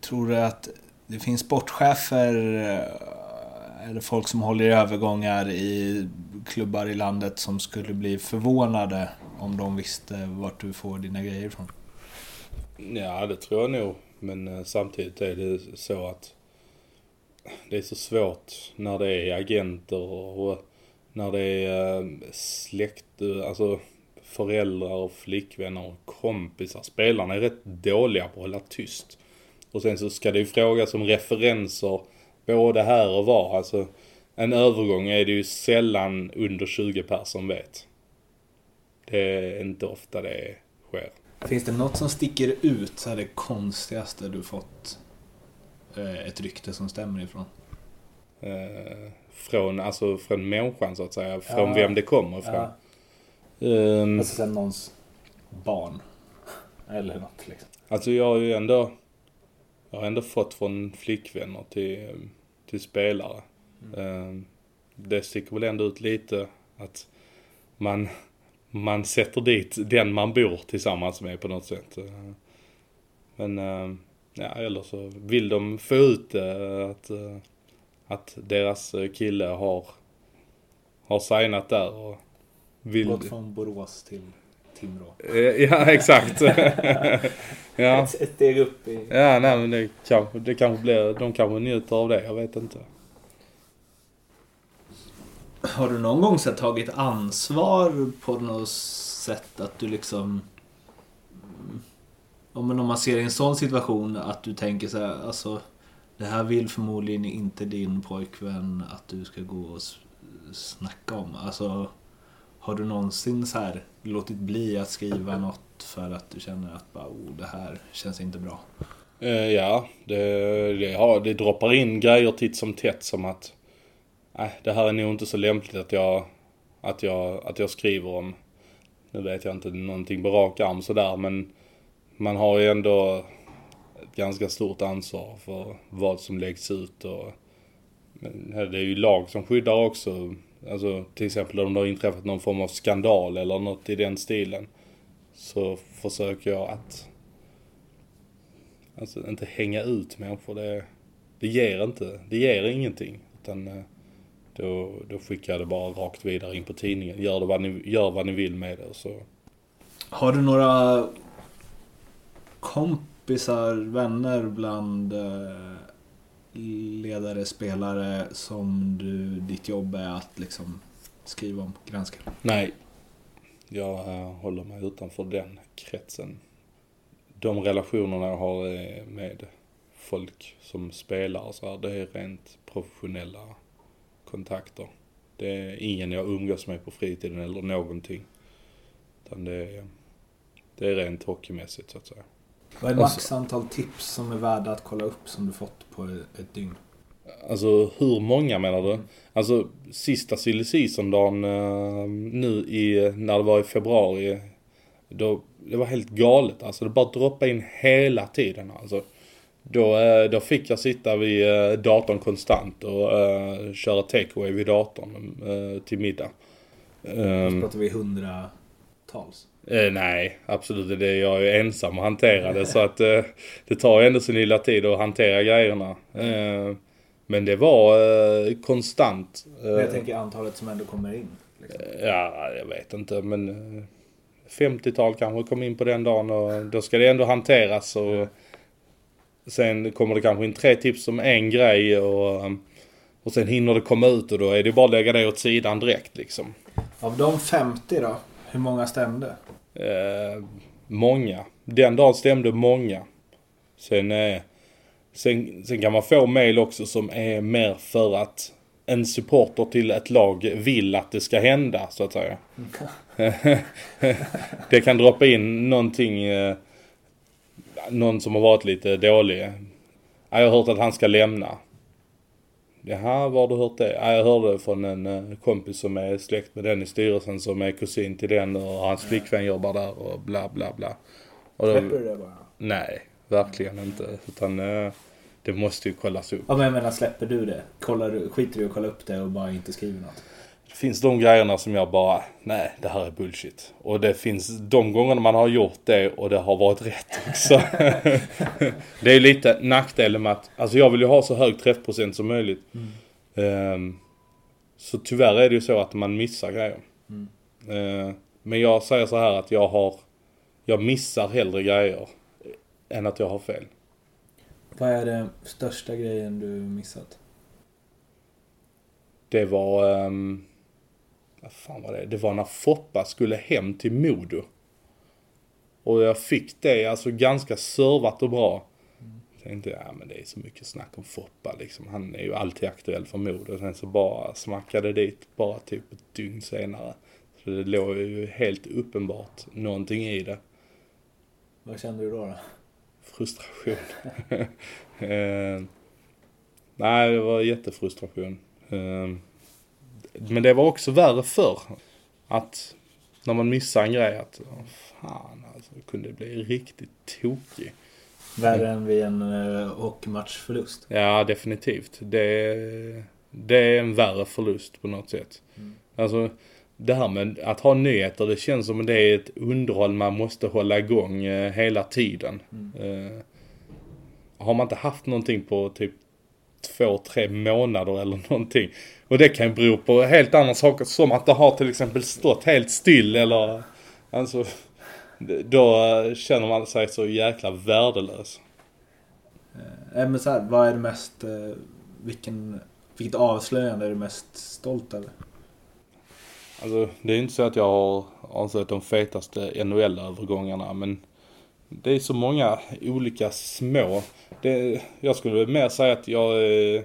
Tror du att det finns sportchefer eh, eller folk som håller i övergångar i klubbar i landet som skulle bli förvånade om de visste vart du får dina grejer ifrån? Ja, det tror jag nog. Men eh, samtidigt är det så att det är så svårt när det är agenter och när det är eh, släkt, eh, alltså föräldrar och flickvänner och kompisar. Spelarna är rätt dåliga på att hålla tyst. Och sen så ska det ju frågas om referenser både här och var. Alltså en övergång är det ju sällan under 20 personer som vet. Det är inte ofta det sker. Finns det något som sticker ut, så här det konstigaste du fått eh, ett rykte som stämmer ifrån? Eh, från, alltså från människan så att säga, från ja. vem det kommer ifrån. Ja. Um, alltså sen någons barn. Eller något liksom. Alltså jag har ju ändå, jag har ändå fått från flickvänner till, till spelare. Mm. Um, det sticker väl ändå ut lite att man man sätter dit den man bor tillsammans med på något sätt. Men, eh, ja, eller så vill de få ut att, eh, att deras kille har, har signat där och vill... Gått från Borås till Timrå. Eh, ja, exakt. ja. Ett, ett steg upp i... Ja, nej men det kanske, det kanske blir, de kanske njuter av det, jag vet inte. Har du någon gång så tagit ansvar på något sätt att du liksom... Mm, om man ser i en sån situation att du tänker så här, alltså det här vill förmodligen inte din pojkvän att du ska gå och snacka om. Alltså, har du någonsin så här låtit bli att skriva något för att du känner att bara, oh, det här känns inte bra? Uh, ja, det, det, har, det droppar in grejer titt som tätt som att nej, det här är nog inte så lämpligt att jag, att jag, att jag skriver om. Nu vet jag inte någonting på rak arm sådär men man har ju ändå ett ganska stort ansvar för vad som läggs ut och men det är ju lag som skyddar också. Alltså till exempel om det har inträffat någon form av skandal eller något i den stilen. Så försöker jag att Alltså inte hänga ut människor. Det, det ger inte, det ger ingenting. Utan eh, då, då skickar jag det bara rakt vidare in på tidningen. Gör, det vad ni, gör vad ni vill med det. Så. Har du några kompisar, vänner bland eh, ledare, spelare som du, ditt jobb är att liksom skriva om, granska? Nej. Jag uh, håller mig utanför den kretsen. De relationerna jag har med folk som spelar så här, det är rent professionella kontakter. Det är ingen jag umgås med på fritiden eller någonting. Utan det är, det är rent hockeymässigt så att säga. Vad är maxantal tips som är värda att kolla upp som du fått på ett dygn? Alltså hur många menar du? Alltså sista silly season-dagen uh, nu i, när det var i februari. Då, det var helt galet alltså. Det bara droppade in hela tiden alltså. Då, eh, då fick jag sitta vid eh, datorn konstant och uh, köra takeaway vid datorn uh, till middag. Um, pratar vi hundratals? Uh, nej, absolut det. Jag är ensam och hantera det så att uh, det tar ändå sin lilla tid att hantera grejerna. Uh, men det var konstant. men jag tänker antalet som ändå kommer in. Liksom. Ja, jag vet inte men 50-tal kanske kom in på den dagen och då ska det ändå hanteras och Sen kommer det kanske in tre tips om en grej och, Och sen hinner det komma ut och då är det bara att lägga det åt sidan direkt liksom. Av de 50 då? Hur många stämde? Eh, många. Den dagen stämde många. Sen, eh, sen, sen kan man få mail också som är mer för att en supporter till ett lag vill att det ska hända så att säga. det kan droppa in någonting. Eh, någon som har varit lite dålig. Jag har hört att han ska lämna. Jaha, var har du hört det? Ja, jag hörde det från en eh, kompis som är släkt med den i styrelsen som är kusin till den och hans ja. flickvän jobbar där och bla bla bla. Och Släpper du det bara? Nej, verkligen inte. Utan eh, det måste ju kollas upp. Ja men jag menar, släpper du det? Kollar du, skiter du i att kolla upp det och bara inte skriver något? Finns de grejerna som jag bara, nej det här är bullshit. Och det finns de gångerna man har gjort det och det har varit rätt också. det är lite nackdelen med att, alltså jag vill ju ha så hög träffprocent som möjligt. Mm. Um, så tyvärr är det ju så att man missar grejer. Mm. Uh, men jag säger så här att jag har, jag missar hellre grejer än att jag har fel. Vad är den största grejen du missat? Det var... Um, fan var det? Det var när Foppa skulle hem till Modo. Och jag fick det alltså ganska servat och bra. Mm. Tänkte, ja men det är så mycket snack om Foppa liksom. Han är ju alltid aktuell för Modo. Sen så bara smackade dit bara typ ett dygn senare. Så det låg ju helt uppenbart någonting i det. Vad kände du då? då? frustration. eh, nej, det var jättefrustration. Eh, men det var också värre förr. Att när man missar en grej att, fan alltså, det kunde bli riktigt tokig. Värre än vid en uh, hockeymatchförlust? Ja, definitivt. Det, det är en värre förlust på något sätt. Mm. Alltså, det här med att ha nyheter, det känns som att det är ett underhåll man måste hålla igång eh, hela tiden. Mm. Eh, har man inte haft någonting på typ två, tre månader eller någonting. Och det kan ju bero på helt andra saker som att det har till exempel stått helt still eller alltså då känner man sig så jäkla värdelös. Eh, men så här, vad är det mest, eh, vilken, vilket avslöjande är du mest stolt över? Alltså det är inte så att jag har ansett de fetaste NHL-övergångarna men det är så många olika små. Det, jag skulle mer säga att jag eh,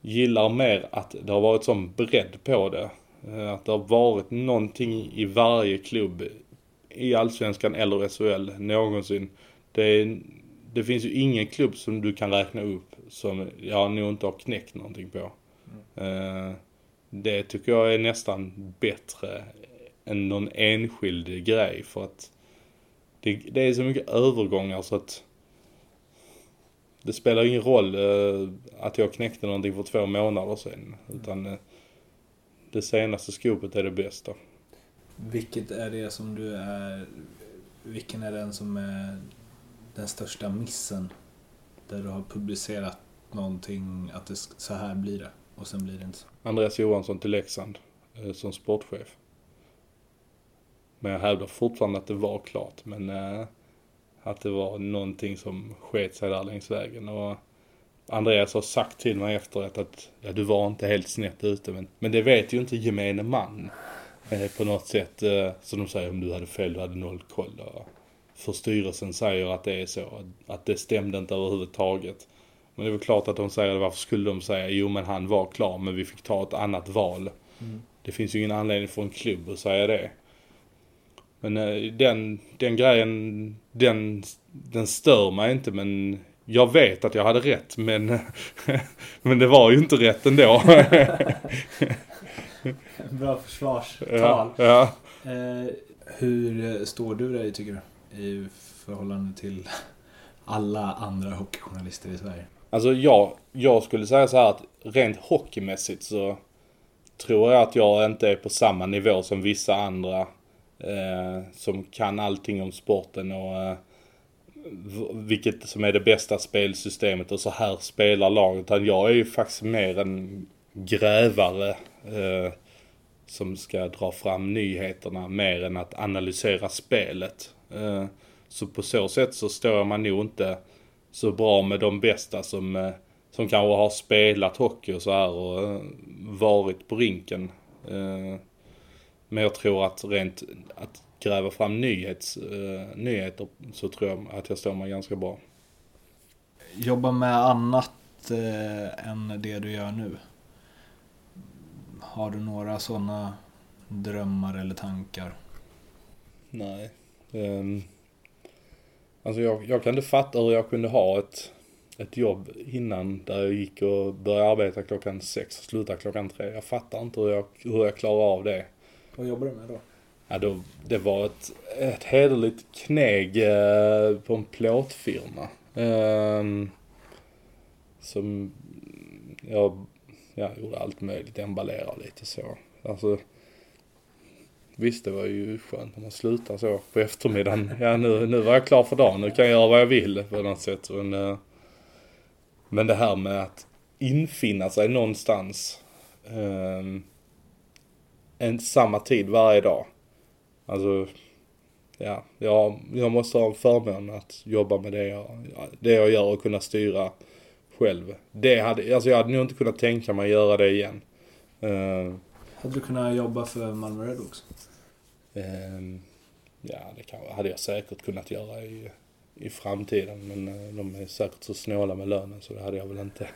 gillar mer att det har varit sån bredd på det. Eh, att det har varit någonting i varje klubb i Allsvenskan eller SHL någonsin. Det, det finns ju ingen klubb som du kan räkna upp som jag nog inte har knäckt någonting på. Mm. Eh, det tycker jag är nästan bättre än någon enskild grej för att det, det är så mycket övergångar så att det spelar ingen roll eh, att jag knäckte någonting för två månader sedan. Utan eh, det senaste skopet är det bästa. Vilket är det som du är... Vilken är den som är den största missen? Där du har publicerat någonting, att det, så här blir det. Och sen blir det inte så. Andreas Johansson till Leksand eh, som sportchef. Men jag hävdar fortfarande att det var klart. Men eh, att det var någonting som sket sig där längs vägen. Och Andreas har sagt till mig efteråt att ja, du var inte helt snett ute. Men, men det vet ju inte gemene man eh, på något sätt. Eh, så de säger om du hade fel, du hade noll koll. Och för styrelsen säger att det är så. Att det stämde inte överhuvudtaget. Men det är väl klart att de säger det, varför skulle de säga jo men han var klar men vi fick ta ett annat val. Mm. Det finns ju ingen anledning för en klubb att säga det. Men eh, den, den grejen, den, den stör mig inte men jag vet att jag hade rätt men, men det var ju inte rätt ändå. Bra försvarstal. Ja, ja. Eh, hur står du dig tycker du? I förhållande till alla andra hockeyjournalister i Sverige? Alltså jag, jag skulle säga så här att rent hockeymässigt så tror jag att jag inte är på samma nivå som vissa andra Eh, som kan allting om sporten och eh, vilket som är det bästa spelsystemet och så här spelar laget. Utan jag är ju faktiskt mer en grävare eh, som ska dra fram nyheterna mer än att analysera spelet. Eh, så på så sätt så står man nog inte så bra med de bästa som, eh, som kanske har spelat hockey och så här och eh, varit på rinken. Eh, men jag tror att rent att gräva fram nyhets, eh, nyheter så tror jag att jag står mig ganska bra. Jobba med annat än det du gör nu? Har du några sådana drömmar eller tankar? Nej. Um, alltså jag, jag kan inte fatta hur jag kunde ha ett, ett jobb innan där jag gick och började arbeta klockan sex och slutade klockan tre. Jag fattar inte hur jag, hur jag klarar av det. Vad jobbar du med då? Ja, då, det var ett, ett hederligt kneg eh, på en plåtfirma. Eh, som jag jag gjorde allt möjligt, emballerade lite så. Alltså, visst det var ju skönt när man slutar så på eftermiddagen. Ja nu, nu var jag klar för dagen, nu kan jag göra vad jag vill på något sätt. Men, eh, men det här med att infinna sig någonstans eh, en samma tid varje dag. Alltså, ja, jag, jag måste ha en förmån att jobba med det jag, det jag gör och kunna styra själv. Det hade, alltså jag hade nog inte kunnat tänka mig att göra det igen. Uh, hade du kunnat jobba för Malmö Redhawks? Uh, ja, det kan, hade jag säkert kunnat göra i, i framtiden. Men uh, de är säkert så snåla med lönen så det hade jag väl inte.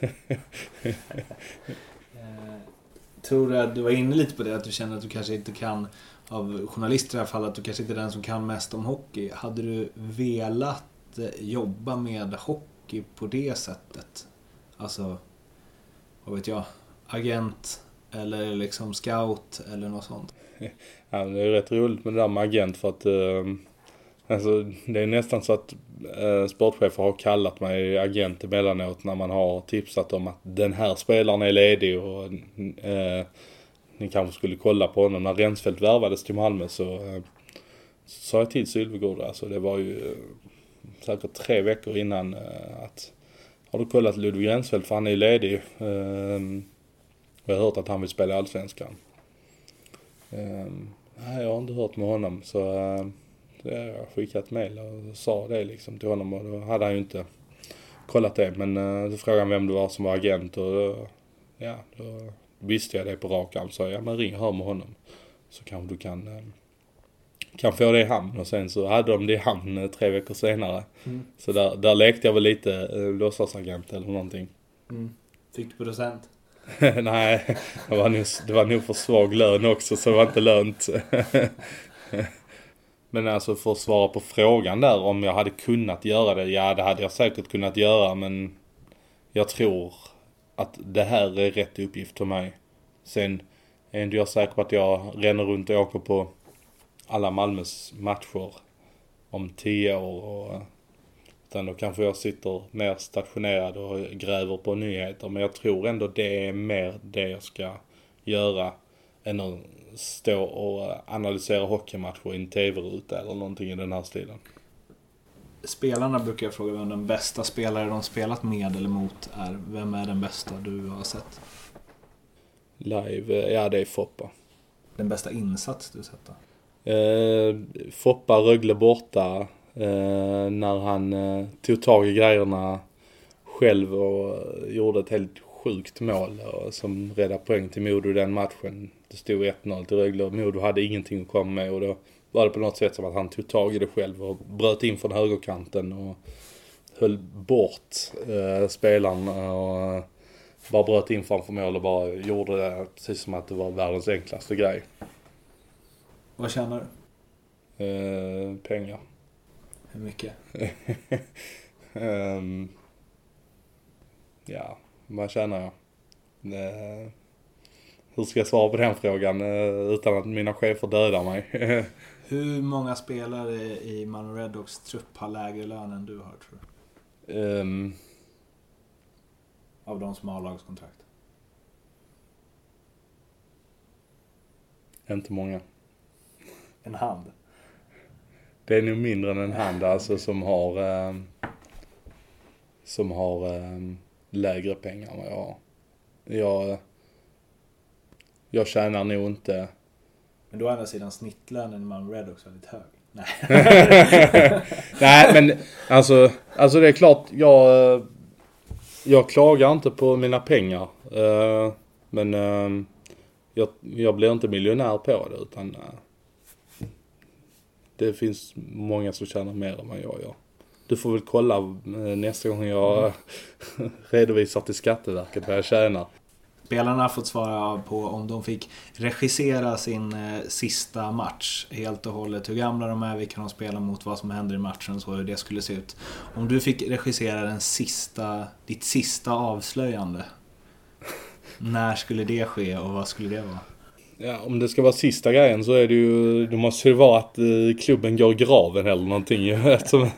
Tror du att du var inne lite på det, att du känner att du kanske inte kan, av journalister i alla fall, att du kanske inte är den som kan mest om hockey. Hade du velat eh, jobba med hockey hockey på det sättet. Alltså, vad vet jag, agent eller liksom scout eller något sånt. Ja, det är rätt roligt med det där med agent för att uh, alltså, det är nästan så att eh, sportchefer har kallat mig agent emellanåt när man har tipsat om att den här spelaren är ledig och eh, ni kanske skulle kolla på honom. När Rensfeldt värvades till Malmö så uh, sa jag till Sylvegård, alltså det var ju eh, säkert tre veckor innan eh, att har du kollat Ludvig Rensfeldt för han är ju ledig. Eh, och jag har hört att han vill spela i Allsvenskan. Ehm, nej, jag har inte hört med honom så eh, eh, jag skickat mail och sa det liksom till honom och då hade han ju inte kollat det. Men uh, då frågade han vem det var som var agent och då, ja, då visste jag det på rak arm. Så ja men ring hör med honom. Så kanske du kan kan få det i hamn och sen så hade de det i hamn eh, tre veckor senare. Mm. Så där, där lekte jag väl lite eh, låtsasagent eller någonting. Mm. Fick du procent? Nej, det var, nog, det var nog för svag lön också så det var inte lönt. men alltså för att svara på frågan där om jag hade kunnat göra det. Ja det hade jag säkert kunnat göra men jag tror att det här är rätt uppgift för mig. Sen är inte jag säker på att jag ränner runt och åker på alla Malmös matcher om tio år. Och, utan då kanske jag sitter mer stationerad och gräver på nyheter. Men jag tror ändå det är mer det jag ska göra än att stå och analysera hockeymatcher i en tv-ruta eller någonting i den här stilen. Spelarna brukar jag fråga vem den bästa spelare de spelat med eller mot är. Vem är den bästa du har sett? Live, ja det är Foppa. Den bästa insats du sett då? Eh, Foppa Rögle borta. Eh, när han eh, tog tag i grejerna själv och gjorde ett helt sjukt mål och, som räddade poäng till Modo den matchen. Det stod 1-0 till Rögle och Modo hade ingenting att komma med och då var det på något sätt som att han tog tag i det själv och bröt in från högerkanten och höll bort eh, spelaren och eh, bara bröt in framför mål och bara gjorde det precis som att det var världens enklaste grej. Vad tjänar du? Eh, pengar. Hur mycket? um, ja, vad tjänar jag? Hur ska jag svara på den frågan uh, utan att mina chefer dödar mig? hur många spelare i Malmö Redhawks trupp har lägre lön än du har tror du? Um, Av de som har lagskontrakt? Inte många en hand? Det är nog mindre än en hand alltså som har eh, som har eh, lägre pengar än vad jag har. Jag, jag tjänar nog inte... Men då å andra sidan snittlönen Malmö Red också väldigt hög. Nej. Nej men alltså, alltså det är klart jag jag klagar inte på mina pengar. Eh, men eh, jag, jag blir inte miljonär på det utan eh, det finns många som tjänar mer än vad jag gör. Du får väl kolla eh, nästa gång jag redovisar till Skatteverket vad jag tjänar. Spelarna har fått svara på om de fick regissera sin eh, sista match helt och hållet. Hur gamla de är, vilka de spelar mot, vad som händer i matchen och så, hur det skulle se ut. Om du fick regissera den sista, ditt sista avslöjande. När skulle det ske och vad skulle det vara? Ja, om det ska vara sista grejen så är det ju, det måste ju vara att eh, klubben går i graven eller någonting. Eftersom,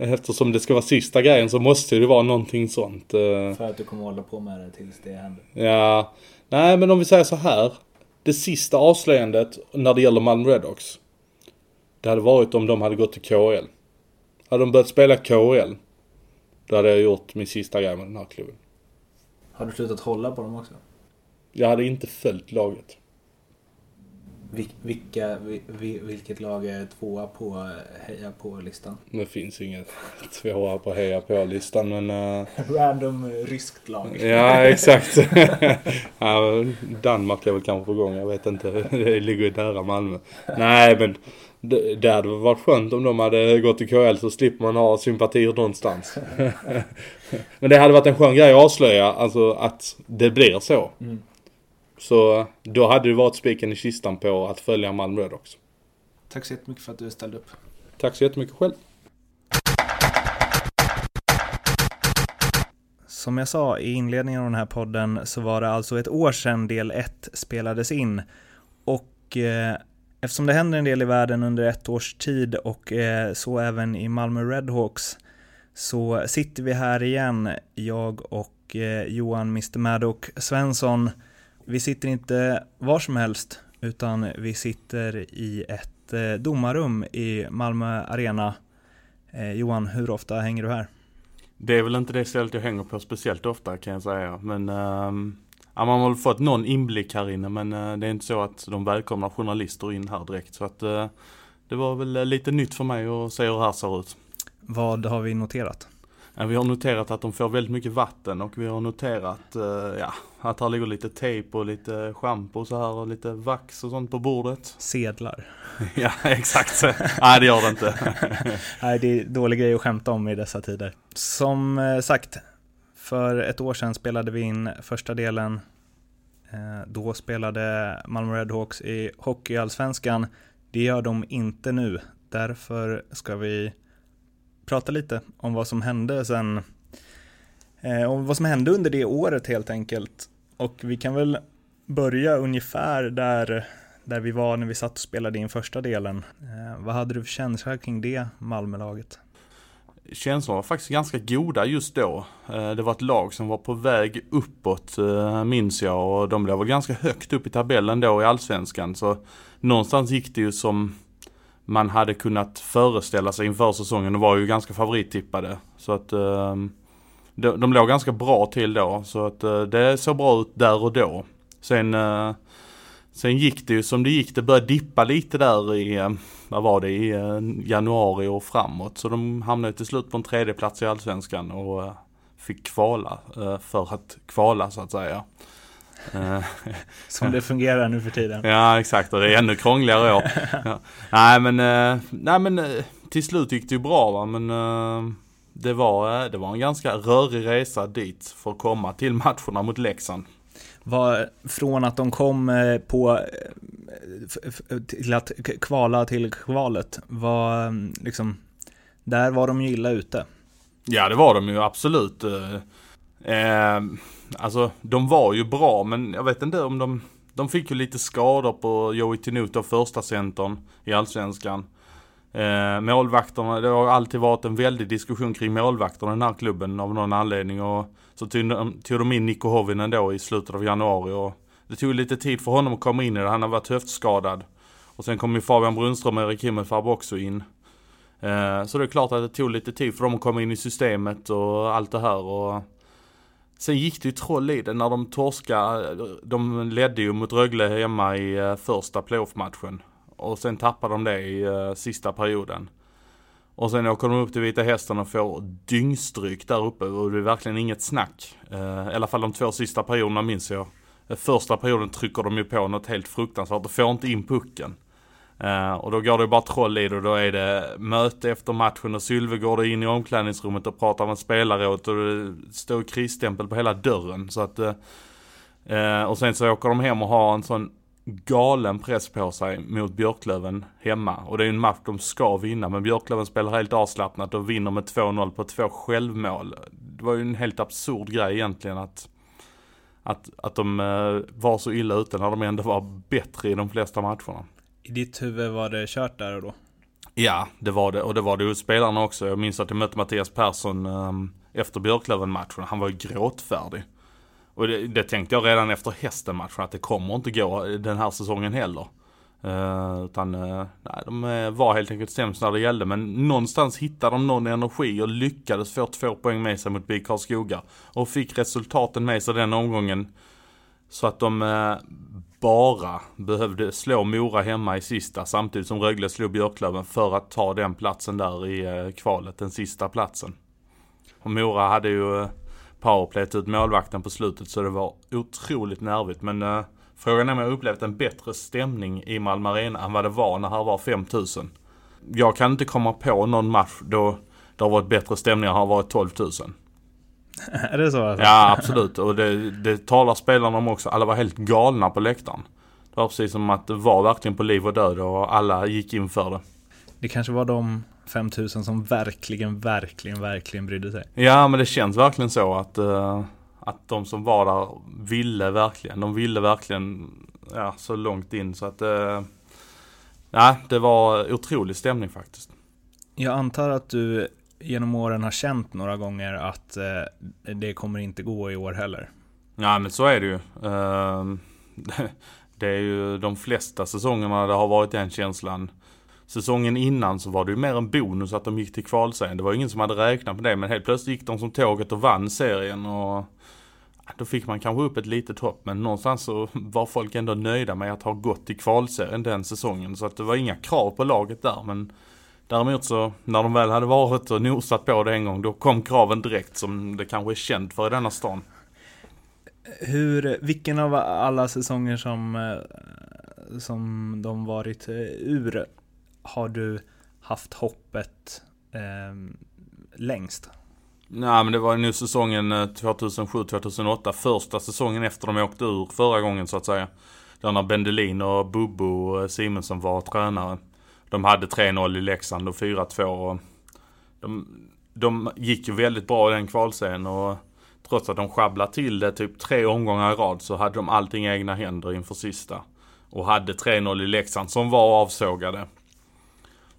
eftersom det ska vara sista grejen så måste det vara någonting sånt. eh. För att du kommer hålla på med det tills det händer. Ja, nej men om vi säger så här. Det sista avslöjandet när det gäller Malmö Redhawks. Det hade varit om de hade gått till KL. Hade de börjat spela KL. Då hade jag gjort min sista grej med den här klubben. Har du slutat hålla på dem också? Jag hade inte följt laget. Vil- Vilka, vi- vi- vilket lag är tvåa på heja på-listan? Det finns inget tvåa på heja på-listan men... eh, Random ryskt lag. Ja, exakt. ja, Danmark är väl kanske på gång, jag vet inte. Det ligger ju nära Malmö. Nej, men det, det hade varit skönt om de hade gått till KL så slipper man ha sympatier någonstans. men det hade varit en skön grej att avslöja, alltså att det blir så. Mm. Så då hade det varit spiken i kistan på att följa Malmö Redhawks. Tack så jättemycket för att du ställde upp. Tack så jättemycket själv. Som jag sa i inledningen av den här podden så var det alltså ett år sedan del 1 spelades in. Och eh, eftersom det händer en del i världen under ett års tid och eh, så även i Malmö Redhawks så sitter vi här igen, jag och eh, Johan Mr Maddock Svensson. Vi sitter inte var som helst utan vi sitter i ett eh, domarrum i Malmö Arena. Eh, Johan, hur ofta hänger du här? Det är väl inte det stället jag hänger på speciellt ofta kan jag säga. Men ja, man har väl fått någon inblick här inne men eh, det är inte så att de välkomnar journalister in här direkt. Så att eh, det var väl lite nytt för mig att se hur det här ser ut. Vad har vi noterat? Ja, vi har noterat att de får väldigt mycket vatten och vi har noterat eh, ja, att här ligger lite tejp och lite schampo och så här och lite vax och sånt på bordet. Sedlar. ja, exakt. Nej, det gör det inte. Nej, det är dålig grej att skämta om i dessa tider. Som eh, sagt, för ett år sedan spelade vi in första delen. Eh, Då spelade Malmö Redhawks i Hockeyallsvenskan. Det gör de inte nu. Därför ska vi prata lite om vad som hände sen. eh, Om vad som hände under det året helt enkelt. Och vi kan väl börja ungefär där, där vi var när vi satt och spelade in första delen. Eh, vad hade du för känsla kring det Malmölaget? Känslorna var faktiskt ganska goda just då. Eh, Det var ett lag som var på väg uppåt eh, minns jag och de låg väl ganska högt upp i tabellen då i Allsvenskan. Så någonstans gick det ju som man hade kunnat föreställa sig inför säsongen och var ju ganska favorittippade. Så att ehm, de, de låg ganska bra till då. Så att eh, det såg bra ut där och då. Sen, eh, sen gick det ju som det gick. Det började dippa lite där i, eh, vad var det, i januari och framåt. Så de hamnade till slut på en tredje plats i Allsvenskan och fick kvala för att kvala så att säga. Som det fungerar nu för tiden. Ja exakt och det är ännu krångligare år. Ja. Nej men, eh, nej men eh, till slut gick det ju bra va men eh, det var, det var en ganska rörig resa dit för att komma till matcherna mot Leksand. Var, från att de kom på till att kvala till kvalet var mm, liksom där var de ju illa ute. Ja det var de ju absolut. Eh, alltså de var ju bra men jag vet inte om de De fick ju lite skador på Joey Tinuto, första centern i Allsvenskan. Eh, målvakterna, det har alltid varit en väldig diskussion kring målvakterna i den här klubben av någon anledning. Och så tog de, tog de in Niko Hovinen då i slutet av januari och det tog lite tid för honom att komma in i det. Han har varit höftskadad. Och sen kom ju Fabian Brunström och Erik Himmelfarb också in. Eh, så det är klart att det tog lite tid för dem att komma in i systemet och allt det här. Och sen gick det ju troll i det när de torskade. De ledde ju mot Rögle hemma i eh, första playoff-matchen. Och sen tappade de det i eh, sista perioden. Och sen åker de upp till Vita Hästen och får dyngstryk där uppe och det är verkligen inget snack. Eh, I alla fall de två sista perioderna minns jag. Första perioden trycker de ju på något helt fruktansvärt och får inte in pucken. Uh, och då går det bara troll i det och då är det möte efter matchen och Sylve går in i omklädningsrummet och pratar med spelare åt och det står krisstämpel på hela dörren. Så att, uh, och sen så åker de hem och har en sån galen press på sig mot Björklöven hemma. Och det är ju en match de ska vinna. Men Björklöven spelar helt avslappnat och vinner med 2-0 på två självmål. Det var ju en helt absurd grej egentligen att, att, att de var så illa ute när de ändå var bättre i de flesta matcherna. I ditt huvud var det kört där och då? Ja, det var det. Och det var det hos spelarna också. Jag minns att jag mötte Mattias Persson um, efter Björklöven-matchen. Han var ju gråtfärdig. Och det, det, tänkte jag redan efter hästen-matchen att det kommer inte gå den här säsongen heller. Uh, utan uh, nej, de eh, var helt enkelt sämst när det gällde. Men någonstans hittade de någon energi och lyckades få två poäng med sig mot BIK Karlskoga. Och fick resultaten med sig den omgången. Så att de bara behövde slå Mora hemma i sista samtidigt som Rögle slog Björklöven för att ta den platsen där i eh, kvalet, den sista platsen. Och Mora hade ju eh, powerplayt ut målvakten på slutet så det var otroligt nervigt men eh, frågan är om jag upplevt en bättre stämning i Malmö Arena än vad det var när här var 5000. Jag kan inte komma på någon match då det har varit bättre stämning och har varit 12 000. är det så? Alltså? Ja, absolut. Och det, det talar spelarna om också. Alla var helt galna på läktaren. Det var precis som att det var verkligen på liv och död och alla gick in för det. Det kanske var de 5000 som verkligen, verkligen, verkligen brydde sig. Ja, men det känns verkligen så att, uh, att de som var där ville verkligen. De ville verkligen ja, så långt in så att uh, ja, det var otrolig stämning faktiskt. Jag antar att du genom åren har känt några gånger att eh, det kommer inte gå i år heller. Ja men så är det ju. Ehm, det är ju de flesta säsongerna det har varit den känslan. Säsongen innan så var det ju mer en bonus att de gick till kvalserien. Det var ingen som hade räknat med det men helt plötsligt gick de som tåget och vann serien och då fick man kanske upp ett litet hopp men någonstans så var folk ändå nöjda med att ha gått till kvalserien den säsongen. Så att det var inga krav på laget där men Däremot så när de väl hade varit och nosat på det en gång då kom kraven direkt som det kanske är känt för i denna stan. Hur, vilken av alla säsonger som, eh, som de varit eh, ur har du haft hoppet eh, längst? Nej men det var nu säsongen 2007-2008, eh, första säsongen efter de åkte ur förra gången så att säga. Där när Bendelin och Bubbo Simonsson var tränare. De hade 3-0 i Leksand och 4-2. De, de gick ju väldigt bra i den kvalserien och trots att de sjabblade till det typ tre omgångar i rad så hade de allting i egna händer inför sista. Och hade 3-0 i Leksand som var avsågade.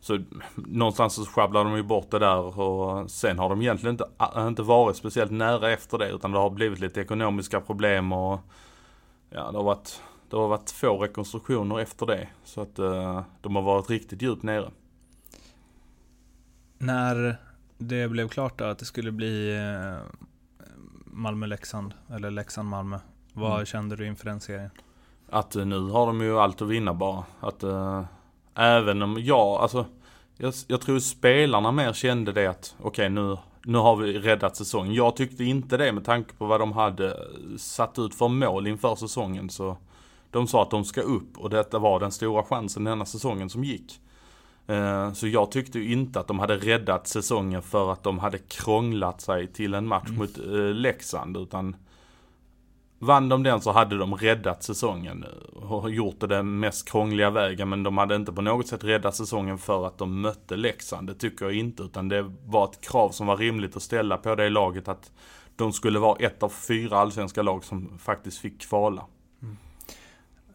Så någonstans så sjabblade de ju bort det där och sen har de egentligen inte, inte varit speciellt nära efter det utan det har blivit lite ekonomiska problem och ja det har varit det har varit två rekonstruktioner efter det. Så att uh, de har varit riktigt djupt nere. När det blev klart då att det skulle bli uh, Malmö-Leksand, eller Leksand-Malmö. Vad mm. kände du inför den serien? Att uh, nu har de ju allt att vinna bara. Att även om jag, alltså jag, jag, tror spelarna mer kände det att okej okay, nu, nu har vi räddat säsongen. Jag tyckte inte det med tanke på vad de hade satt ut för mål inför säsongen så de sa att de ska upp och detta var den stora chansen denna säsongen som gick. Eh, så jag tyckte ju inte att de hade räddat säsongen för att de hade krånglat sig till en match mm. mot eh, Leksand utan Vann de den så hade de räddat säsongen och gjort det den mest krångliga vägen men de hade inte på något sätt räddat säsongen för att de mötte Leksand. Det tycker jag inte utan det var ett krav som var rimligt att ställa på det laget att de skulle vara ett av fyra allsvenska lag som faktiskt fick kvala.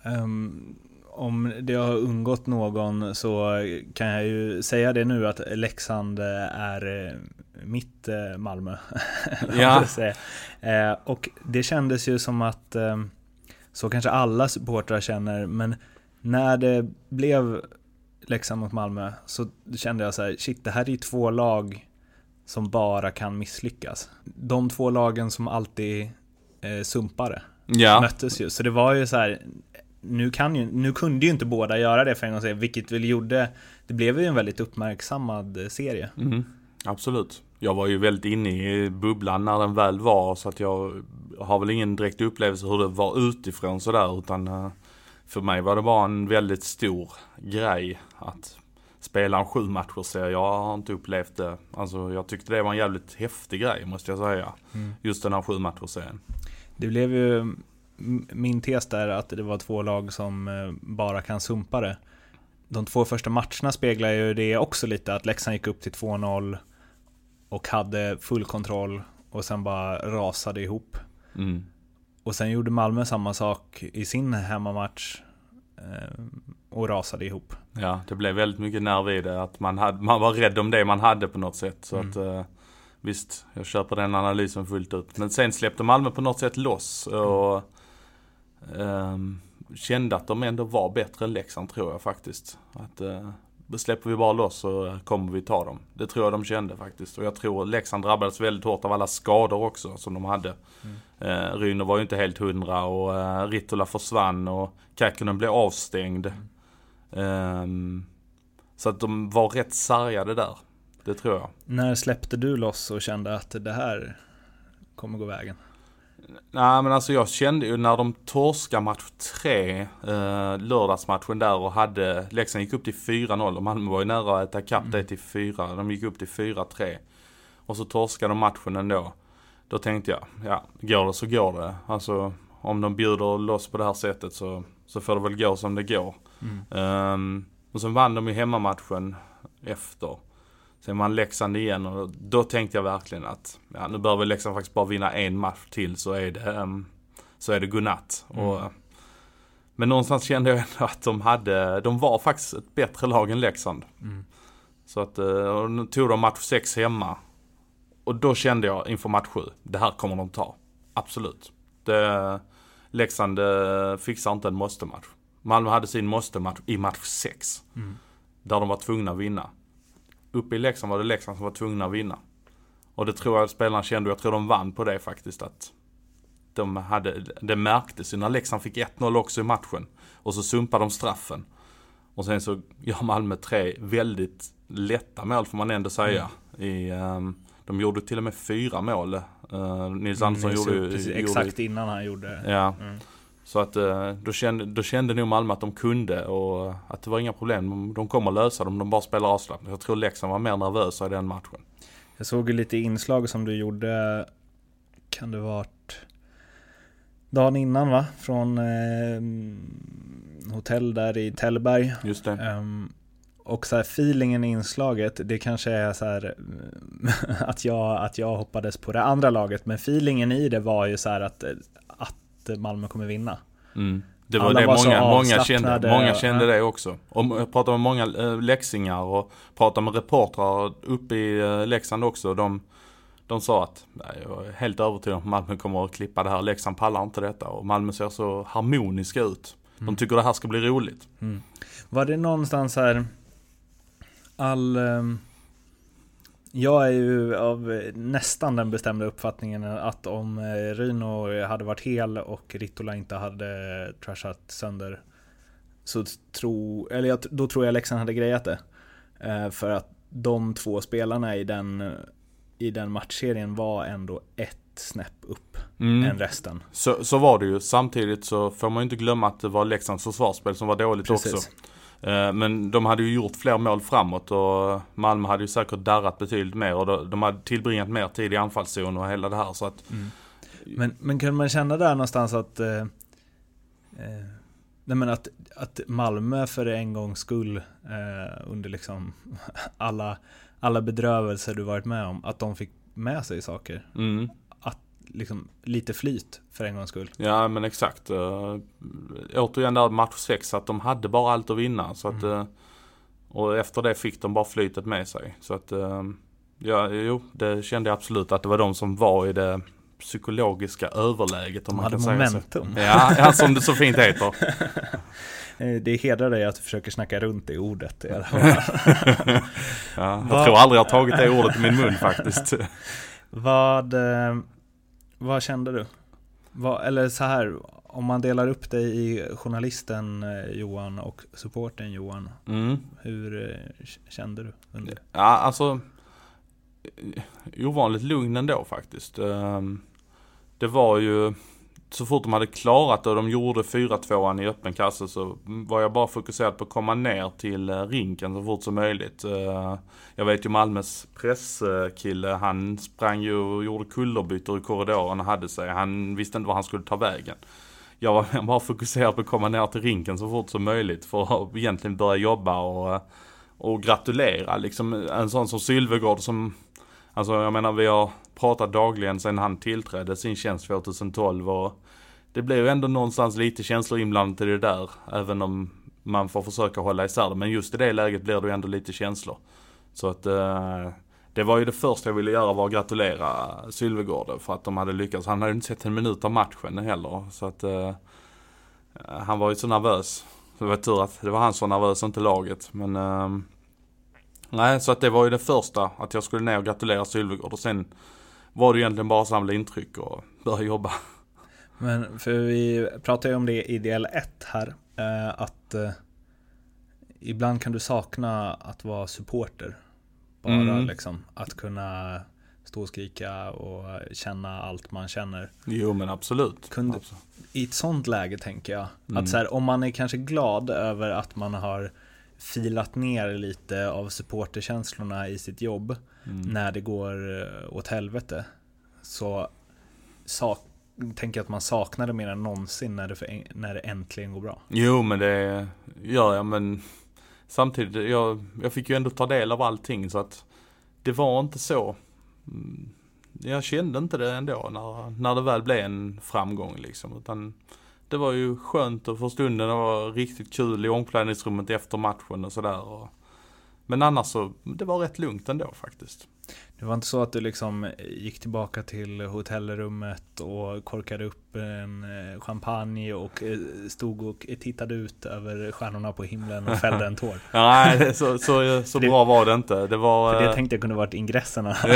Um, om det har undgått någon så kan jag ju säga det nu att Leksand är eh, mitt eh, Malmö. Ja. Eh, och det kändes ju som att ehm, så kanske alla supportrar känner, men när det blev Leksand mot Malmö så kände jag så här, shit det här är ju två lag som bara kan misslyckas. De två lagen som alltid eh, sumpade ja. möttes ju. Så det var ju så här, nu, kan ju, nu kunde ju inte båda göra det för en gång sedan, vilket väl gjorde, det blev ju en väldigt uppmärksammad serie. Mm, absolut. Jag var ju väldigt inne i bubblan när den väl var så att jag har väl ingen direkt upplevelse hur det var utifrån sådär utan eh, för mig var det bara en väldigt stor grej att spela en sju matcher serie. Jag har inte upplevt det. Alltså jag tyckte det var en jävligt häftig grej måste jag säga. Mm. Just den här sju matcher serien. Det blev ju min tes där att det var två lag som eh, bara kan sumpa det. De två första matcherna speglar ju det också lite, att Leksand gick upp till 2-0 och hade full kontroll och sen bara rasade ihop. Mm. Och sen gjorde Malmö samma sak i sin hemmamatch eh, och rasade ihop. Ja, det blev väldigt mycket nerv i det. Att man, hade, man var rädd om det man hade på något sätt. Så mm. att, eh, visst, jag köper den analysen fullt ut. Men sen släppte Malmö på något sätt loss. Och eh, kände att de ändå var bättre än Leksand tror jag faktiskt. Att eh, släpper vi bara loss så kommer vi ta dem. Det tror jag de kände faktiskt. Och jag tror Leksand drabbades väldigt hårt av alla skador också som de hade. Mm. Eh, Ryno var ju inte helt hundra och eh, Rittola försvann och Käkkonen blev avstängd. Mm. Eh, så att de var rätt sargade där. Det tror jag. När släppte du loss och kände att det här kommer gå vägen? Nej men alltså jag kände ju när de torskade match 3, eh, lördagsmatchen där och hade, Leksand gick upp till 4-0 och Malmö var ju nära att äta kapp mm. det till 4, de gick upp till 4-3. Och så torskade de matchen ändå. Då tänkte jag, ja, går det så går det. Alltså om de bjuder loss på det här sättet så, så får det väl gå som det går. Mm. Um, och sen vann de ju hemmamatchen efter. Sen vann Leksand igen och då tänkte jag verkligen att ja, nu behöver Leksand faktiskt bara vinna en match till så är det, um, så är det godnatt. Mm. Och, men någonstans kände jag ändå att de hade, de var faktiskt ett bättre lag än Leksand. Mm. Så att, uh, och nu tog de match 6 hemma. Och då kände jag inför match 7, det här kommer de ta. Absolut. Det, Leksand uh, fixar inte en måste-match. Malmö hade sin måste-match i match 6. Mm. Där de var tvungna att vinna uppe i Leksand var det Leksand som var tvungna att vinna. Och det tror jag spelarna kände, och jag tror de vann på det faktiskt. Att de hade, det märktes ju när Leksand fick 1-0 också i matchen. Och så sumpade de straffen. Och sen så gör Malmö tre väldigt lätta mål får man ändå säga. Mm. I, um, de gjorde till och med fyra mål. Uh, Nils Andersson mm, gjorde ju... Exakt innan han gjorde. Ja. Mm. Så att eh, då kände, då kände nog Malmö att de kunde och att det var inga problem. De kommer lösa dem, de bara spelar avslappnat. Jag tror Leksand var mer nervösa i den matchen. Jag såg ju lite inslag som du gjorde, kan det varit dagen innan va? Från eh, hotell där i Tällberg. Just det. Um, och så här, feelingen i inslaget, det kanske är så här, att, jag, att jag hoppades på det andra laget, men feelingen i det var ju så här att, att Malmö kommer vinna. Mm. Det var Alla det var många, många kände, många kände ja. det också. Och jag pratade med många äh, läxingar och pratade med reportrar uppe i Leksand också. De, de sa att, nej, jag är helt övertygad om att Malmö kommer att klippa det här. Leksand pallar inte detta och Malmö ser så harmoniska ut. Mm. De tycker det här ska bli roligt. Mm. Var det någonstans här, all... Um jag är ju av nästan den bestämda uppfattningen att om eh, Ryno hade varit hel och Rittola inte hade trashat sönder så tro, eller då tror jag Leksand hade grejat det. Eh, för att de två spelarna i den, i den matchserien var ändå ett snäpp upp mm. än resten. Så, så var det ju. Samtidigt så får man ju inte glömma att det var Leksands försvarsspel som var dåligt Precis. också. Eh, men de hade ju gjort fler mål framåt och Malmö hade ju säkert darrat betydligt mer och de hade tillbringat mer tid i anfallszon och hela det här så att... Mm. Men, men kan man känna där någonstans att... Eh, eh, nej men att, att Malmö för en gångs skull eh, under liksom alla, alla bedrövelser du varit med om, att de fick med sig saker. Mm liksom lite flyt för en gångs skull. Ja men exakt. Uh, återigen där match 6 att de hade bara allt att vinna. Så att, uh, och efter det fick de bara flytet med sig. Så att uh, ja, jo, det kände jag absolut att det var de som var i det psykologiska överläget om de man kan säga momentum. så. Ja, ja, som det så fint heter. Det hedrar dig att du försöker snacka runt det ordet. ja, jag tror aldrig jag har tagit det ordet i min mun faktiskt. Vad, vad kände du? Vad, eller så här, om man delar upp dig i journalisten eh, Johan och supporten Johan. Mm. Hur eh, kände du? Under? Ja, alltså eh, ovanligt lugn ändå faktiskt. Ehm, Det var ju så fort de hade klarat det och de gjorde 4-2an i öppen kasse så var jag bara fokuserad på att komma ner till eh, rinken så fort som möjligt. Eh, jag vet ju Malmös presskille, han sprang ju och gjorde kullerbyttor i korridoren och hade sig. Han visste inte var han skulle ta vägen. Jag var bara fokuserad på att komma ner till rinken så fort som möjligt för att egentligen börja jobba och, eh, och gratulera. Liksom en sån som Sylvegård som Alltså jag menar vi har pratat dagligen sedan han tillträdde sin tjänst 2012 och det blir ju ändå någonstans lite känslor inblandat i det där. Även om man får försöka hålla isär det. Men just i det läget blir det ju ändå lite känslor. Så att eh, det var ju det första jag ville göra var att gratulera Sylvegård för att de hade lyckats. Han hade ju inte sett en minut av matchen heller. Så att eh, han var ju så nervös. Det var tur att det var han som var nervös, inte laget. Men eh, Nej, så att det var ju det första, att jag skulle ner och gratulera Sylvegård och sen var det egentligen bara att samla intryck och börja jobba. Men för vi pratade ju om det i del 1 här, eh, att eh, ibland kan du sakna att vara supporter. Bara Mm. liksom att kunna stå och skrika och känna allt man känner. Jo men absolut. Kunde- Absolut. I ett sånt läge tänker jag, Mm. att så här, om man är kanske glad över att man har filat ner lite av supporterkänslorna i sitt jobb Mm. när det går eh, åt helvete så sak, tänker att man saknar det mer än någonsin när det, för, när det äntligen går bra. Jo men det gör jag men samtidigt, jag, jag fick ju ändå ta del av allting så att det var inte så. Mm, jag kände inte det ändå när, när det väl blev en framgång liksom. Utan det var ju skönt och för stunden det var riktigt kul i omklädningsrummet efter matchen och sådär. Men annars så, det var rätt lugnt ändå faktiskt. Det var inte så att du liksom gick tillbaka till hotellrummet och korkade upp en eh, champagne och eh, stod och tittade ut över stjärnorna på himlen och fällde en tår. Nej, så, så, så bra var det inte. Det var... För det eh, tänkte jag kunde varit ingresserna.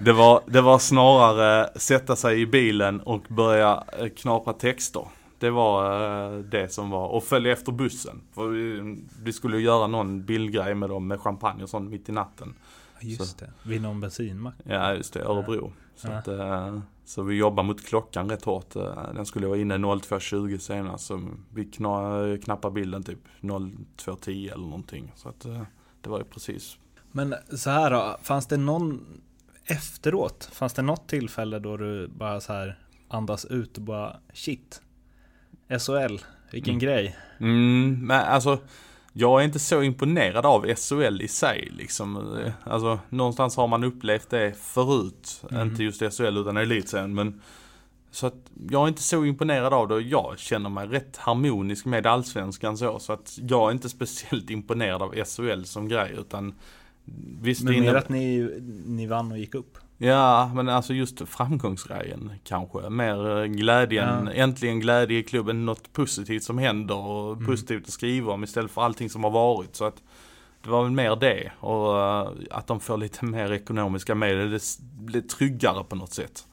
Det, var, det var snarare sätta sig i bilen och börja eh, knapra texter. Det var eh, det som var, och följa efter bussen. För vi, vi skulle göra någon bildgrej med dem med champagne och sånt mitt i natten. Just det, vid någon bensinmack. Ja just det, Örebro. Så, Ja. att, eh, så vi jobbar mot klockan rätt hårt. Eh, Den skulle vara inne 02.20 senast. Så vi kna, knappade bilden typ 02.10 eller någonting. Så att eh, det var ju precis. Men så här då, fanns det någon efteråt? Fanns det något tillfälle då du bara så här andas ut och bara shit? SHL, vilken Mm. grej. Mm, men alltså jag är inte så imponerad av SHL i sig liksom. Eh, Alltså någonstans har man upplevt det förut. Mm. Inte just SHL utan elitserien men så att jag är inte så imponerad av det och jag känner mig rätt harmonisk med allsvenskan så. Så att jag är inte speciellt imponerad av SHL som grej utan Visst, Men mer att ni, ni vann och gick upp. Ja, men alltså just framgångsgrejen kanske. Mer eh, glädjen, Ja. äntligen glädje i klubben, något positivt som händer och Mm. positivt att skriva om istället för allting som har varit. Så att det var väl mer det och eh, att de får lite mer ekonomiska medel. Det blir tryggare på något sätt.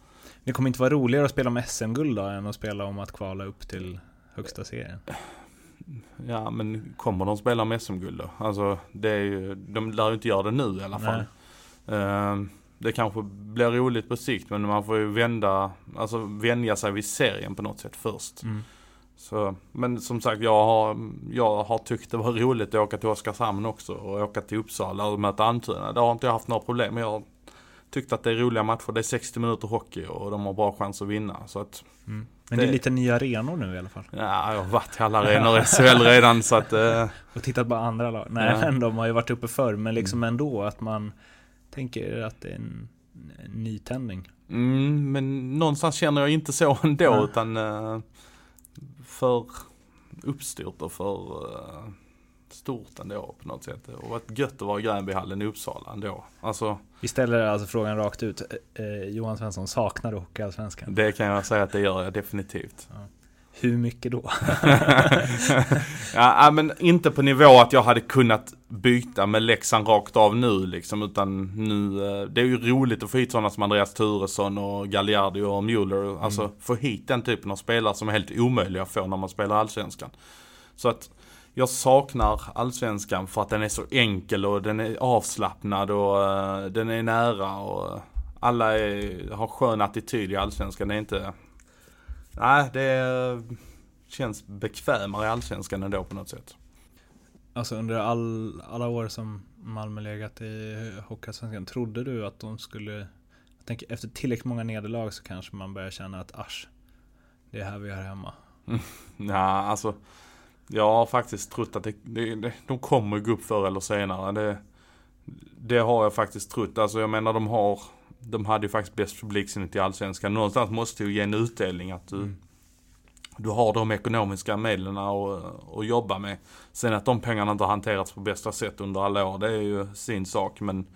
Det kommer inte vara roligare att spela om SM-guld då än att spela om att kvala upp till högsta serien. Ja, men kommer de spela med SM-guld då? Alltså, det är ju, de lär ju inte göra det nu i alla fall. Eh, det kanske blir roligt på sikt men man får ju vända, alltså vänja sig vid serien på något sätt först. Mm. Så, men som sagt, jag har, jag har tyckt det var roligt att åka till Oskarshamn också och åka till Uppsala och möta Almtuna. Det har inte jag haft några problem med. Jag har tyckt att det är roliga matcher. Det är 60 minuter hockey och de har bra chans att vinna. Så att, Mm. Men det är Det- lite nya arenor nu i alla fall. ja, jag har varit i alla arenor i SHL redan så att, eh, Och tittat på andra lag. Nej Ja. men de har ju varit uppe förr. Men liksom ändå att man tänker att det är en, en nytändning. mm, men någonstans känner jag inte så ändå Ja. utan eh, för uppstyrt och för eh, stort ändå på något sätt. Och varit gött att vara i Gränbyhallen i Uppsala ändå. Alltså, Vi ställer alltså frågan rakt ut. Eh, Johan Svensson, saknar du Hockeyallsvenskan? Det kan jag säga att det gör jag definitivt. Hur mycket då? ja, men inte på nivå att jag hade kunnat byta med Leksand rakt av nu liksom. Utan nu, eh, det är ju roligt att få hit sådana som Andreas Turesson och Galliardi och. Alltså mm. få hit den typen av spelare som är helt omöjliga att få när man spelar allsvenskan. Så att jag saknar allsvenskan för att den är så enkel och den är avslappnad och uh, den är nära och alla är, har skön attityd i allsvenskan. Det är inte Nej, det känns bekvämare i allsvenskan ändå på något sätt. Alltså under all, alla år som Malmö legat i Hockeyallsvenskan, trodde du att de skulle... Jag tänker, efter tillräckligt många nederlag så kanske man börjar känna att asch, det är här vi är hemma. Ja, alltså. Jag har faktiskt trott att det, det, det, de kommer gå upp förr eller senare. Det, det har jag faktiskt trott. Alltså jag menar de har de hade ju faktiskt bäst publiksinnigt i Allsvenskan. Någonstans måste ju ge en utdelning att du, mm. du har de ekonomiska medlen att, att jobba med. Sen att de pengarna inte har hanterats på bästa sätt under alla år, det är ju sin sak. Men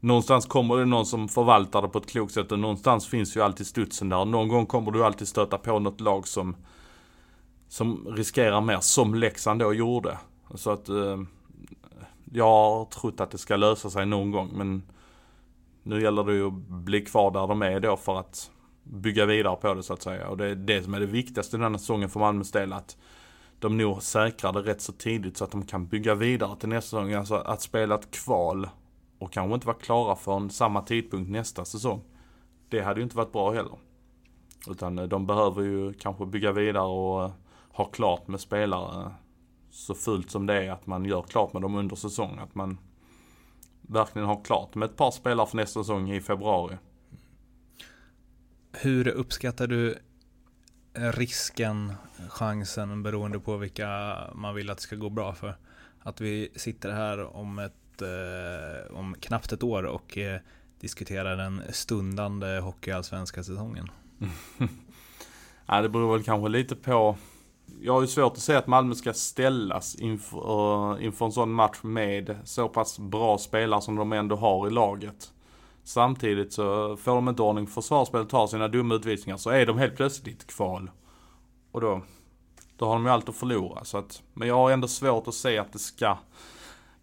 någonstans kommer det någon som förvaltar det på ett klokt sätt och någonstans finns ju alltid studsen där. Någon gång kommer du alltid stöta på något lag som, som riskerar mer, som Leksand då gjorde. Så att eh, jag har trott att det ska lösa sig någon gång men nu gäller det ju att bli kvar där de är då för att bygga vidare på det så att säga. Och det är det som är det viktigaste den här säsongen för Malmös del. Att de nog säkrar det rätt så tidigt så att de kan bygga vidare till nästa säsong. Alltså att spela ett kval och kanske inte vara klara förrän samma tidpunkt nästa säsong. Det hade ju inte varit bra heller. Utan eh, de behöver ju kanske bygga vidare och eh, ha klart med spelare så fullt som det är att man gör klart med dem under säsong. Att man verkligen ha klart med ett par spelare för nästa säsong i februari. Hur uppskattar du risken, chansen beroende på vilka man vill att det ska gå bra för? Att vi sitter här om, ett, eh, om knappt ett år och eh, diskuterar den stundande hockeyallsvenska säsongen. ja, det beror väl kanske lite på jag har ju svårt att säga att Malmö ska ställas inför, inför en sån match med så pass bra spelare som de ändå har i laget. Samtidigt så får de inte ordning på försvarsspelet, tar sina dumma utvisningar, så är de helt plötsligt i ett kval. Och då, då har de ju allt att förlora. Så att, men jag har ändå svårt att se att det ska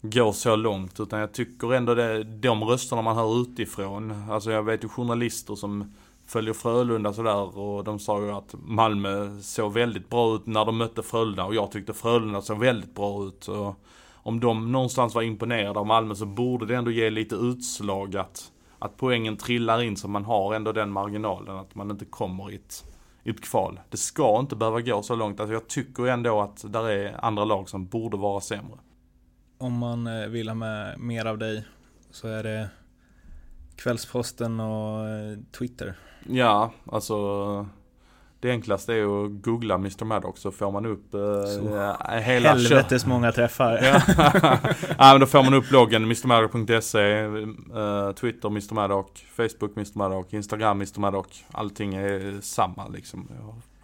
gå så långt. Utan jag tycker ändå det, de rösterna man hör utifrån. Alltså jag vet ju journalister som följer Frölunda sådär och de sa ju att Malmö såg väldigt bra ut när de mötte Frölunda och jag tyckte Frölunda såg väldigt bra ut. Och om de någonstans var imponerade av Malmö så borde det ändå ge lite utslag att, att poängen trillar in så man har ändå den marginalen att man inte kommer i ett, i ett kval. Det ska inte behöva gå så långt. Alltså jag tycker ändå att där är andra lag som borde vara sämre. Om man eh, vill ha med mer av dig så är det Kvällsposten och eh, Twitter. Ja, alltså det enklaste är att googla Mr Maddox så får man upp eh, hela Helvetes många träffar. ja. ja, men då får man upp bloggen mrmaddock.se, eh, Twitter Mr Maddock, Facebook Mr Maddock, Instagram Mr Maddock. Allting är samma liksom.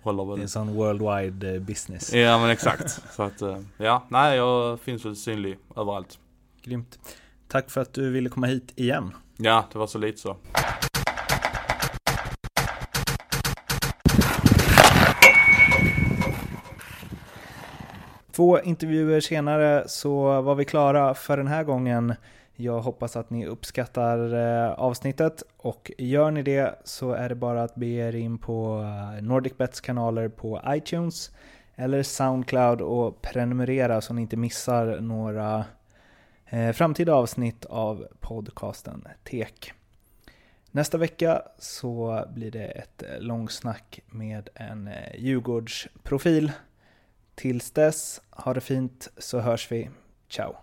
Det är en sån worldwide eh, business. Ja men exakt. så att, eh, ja, nej jag finns väl synlig överallt. Grymt. Tack för att du ville komma hit igen. Ja, det var så lite så. Två intervjuer senare så var vi klara för den här gången. Jag hoppas att ni uppskattar eh, avsnittet och gör ni det så är det bara att bege er in på eh, NordicBets kanaler på iTunes eller Soundcloud och prenumerera så ni inte missar några eh, framtida avsnitt av podcasten Tek. Nästa vecka så blir det ett långsnack med en Djurgårdsprofil Tills dess, ha det fint så hörs vi. Ciao!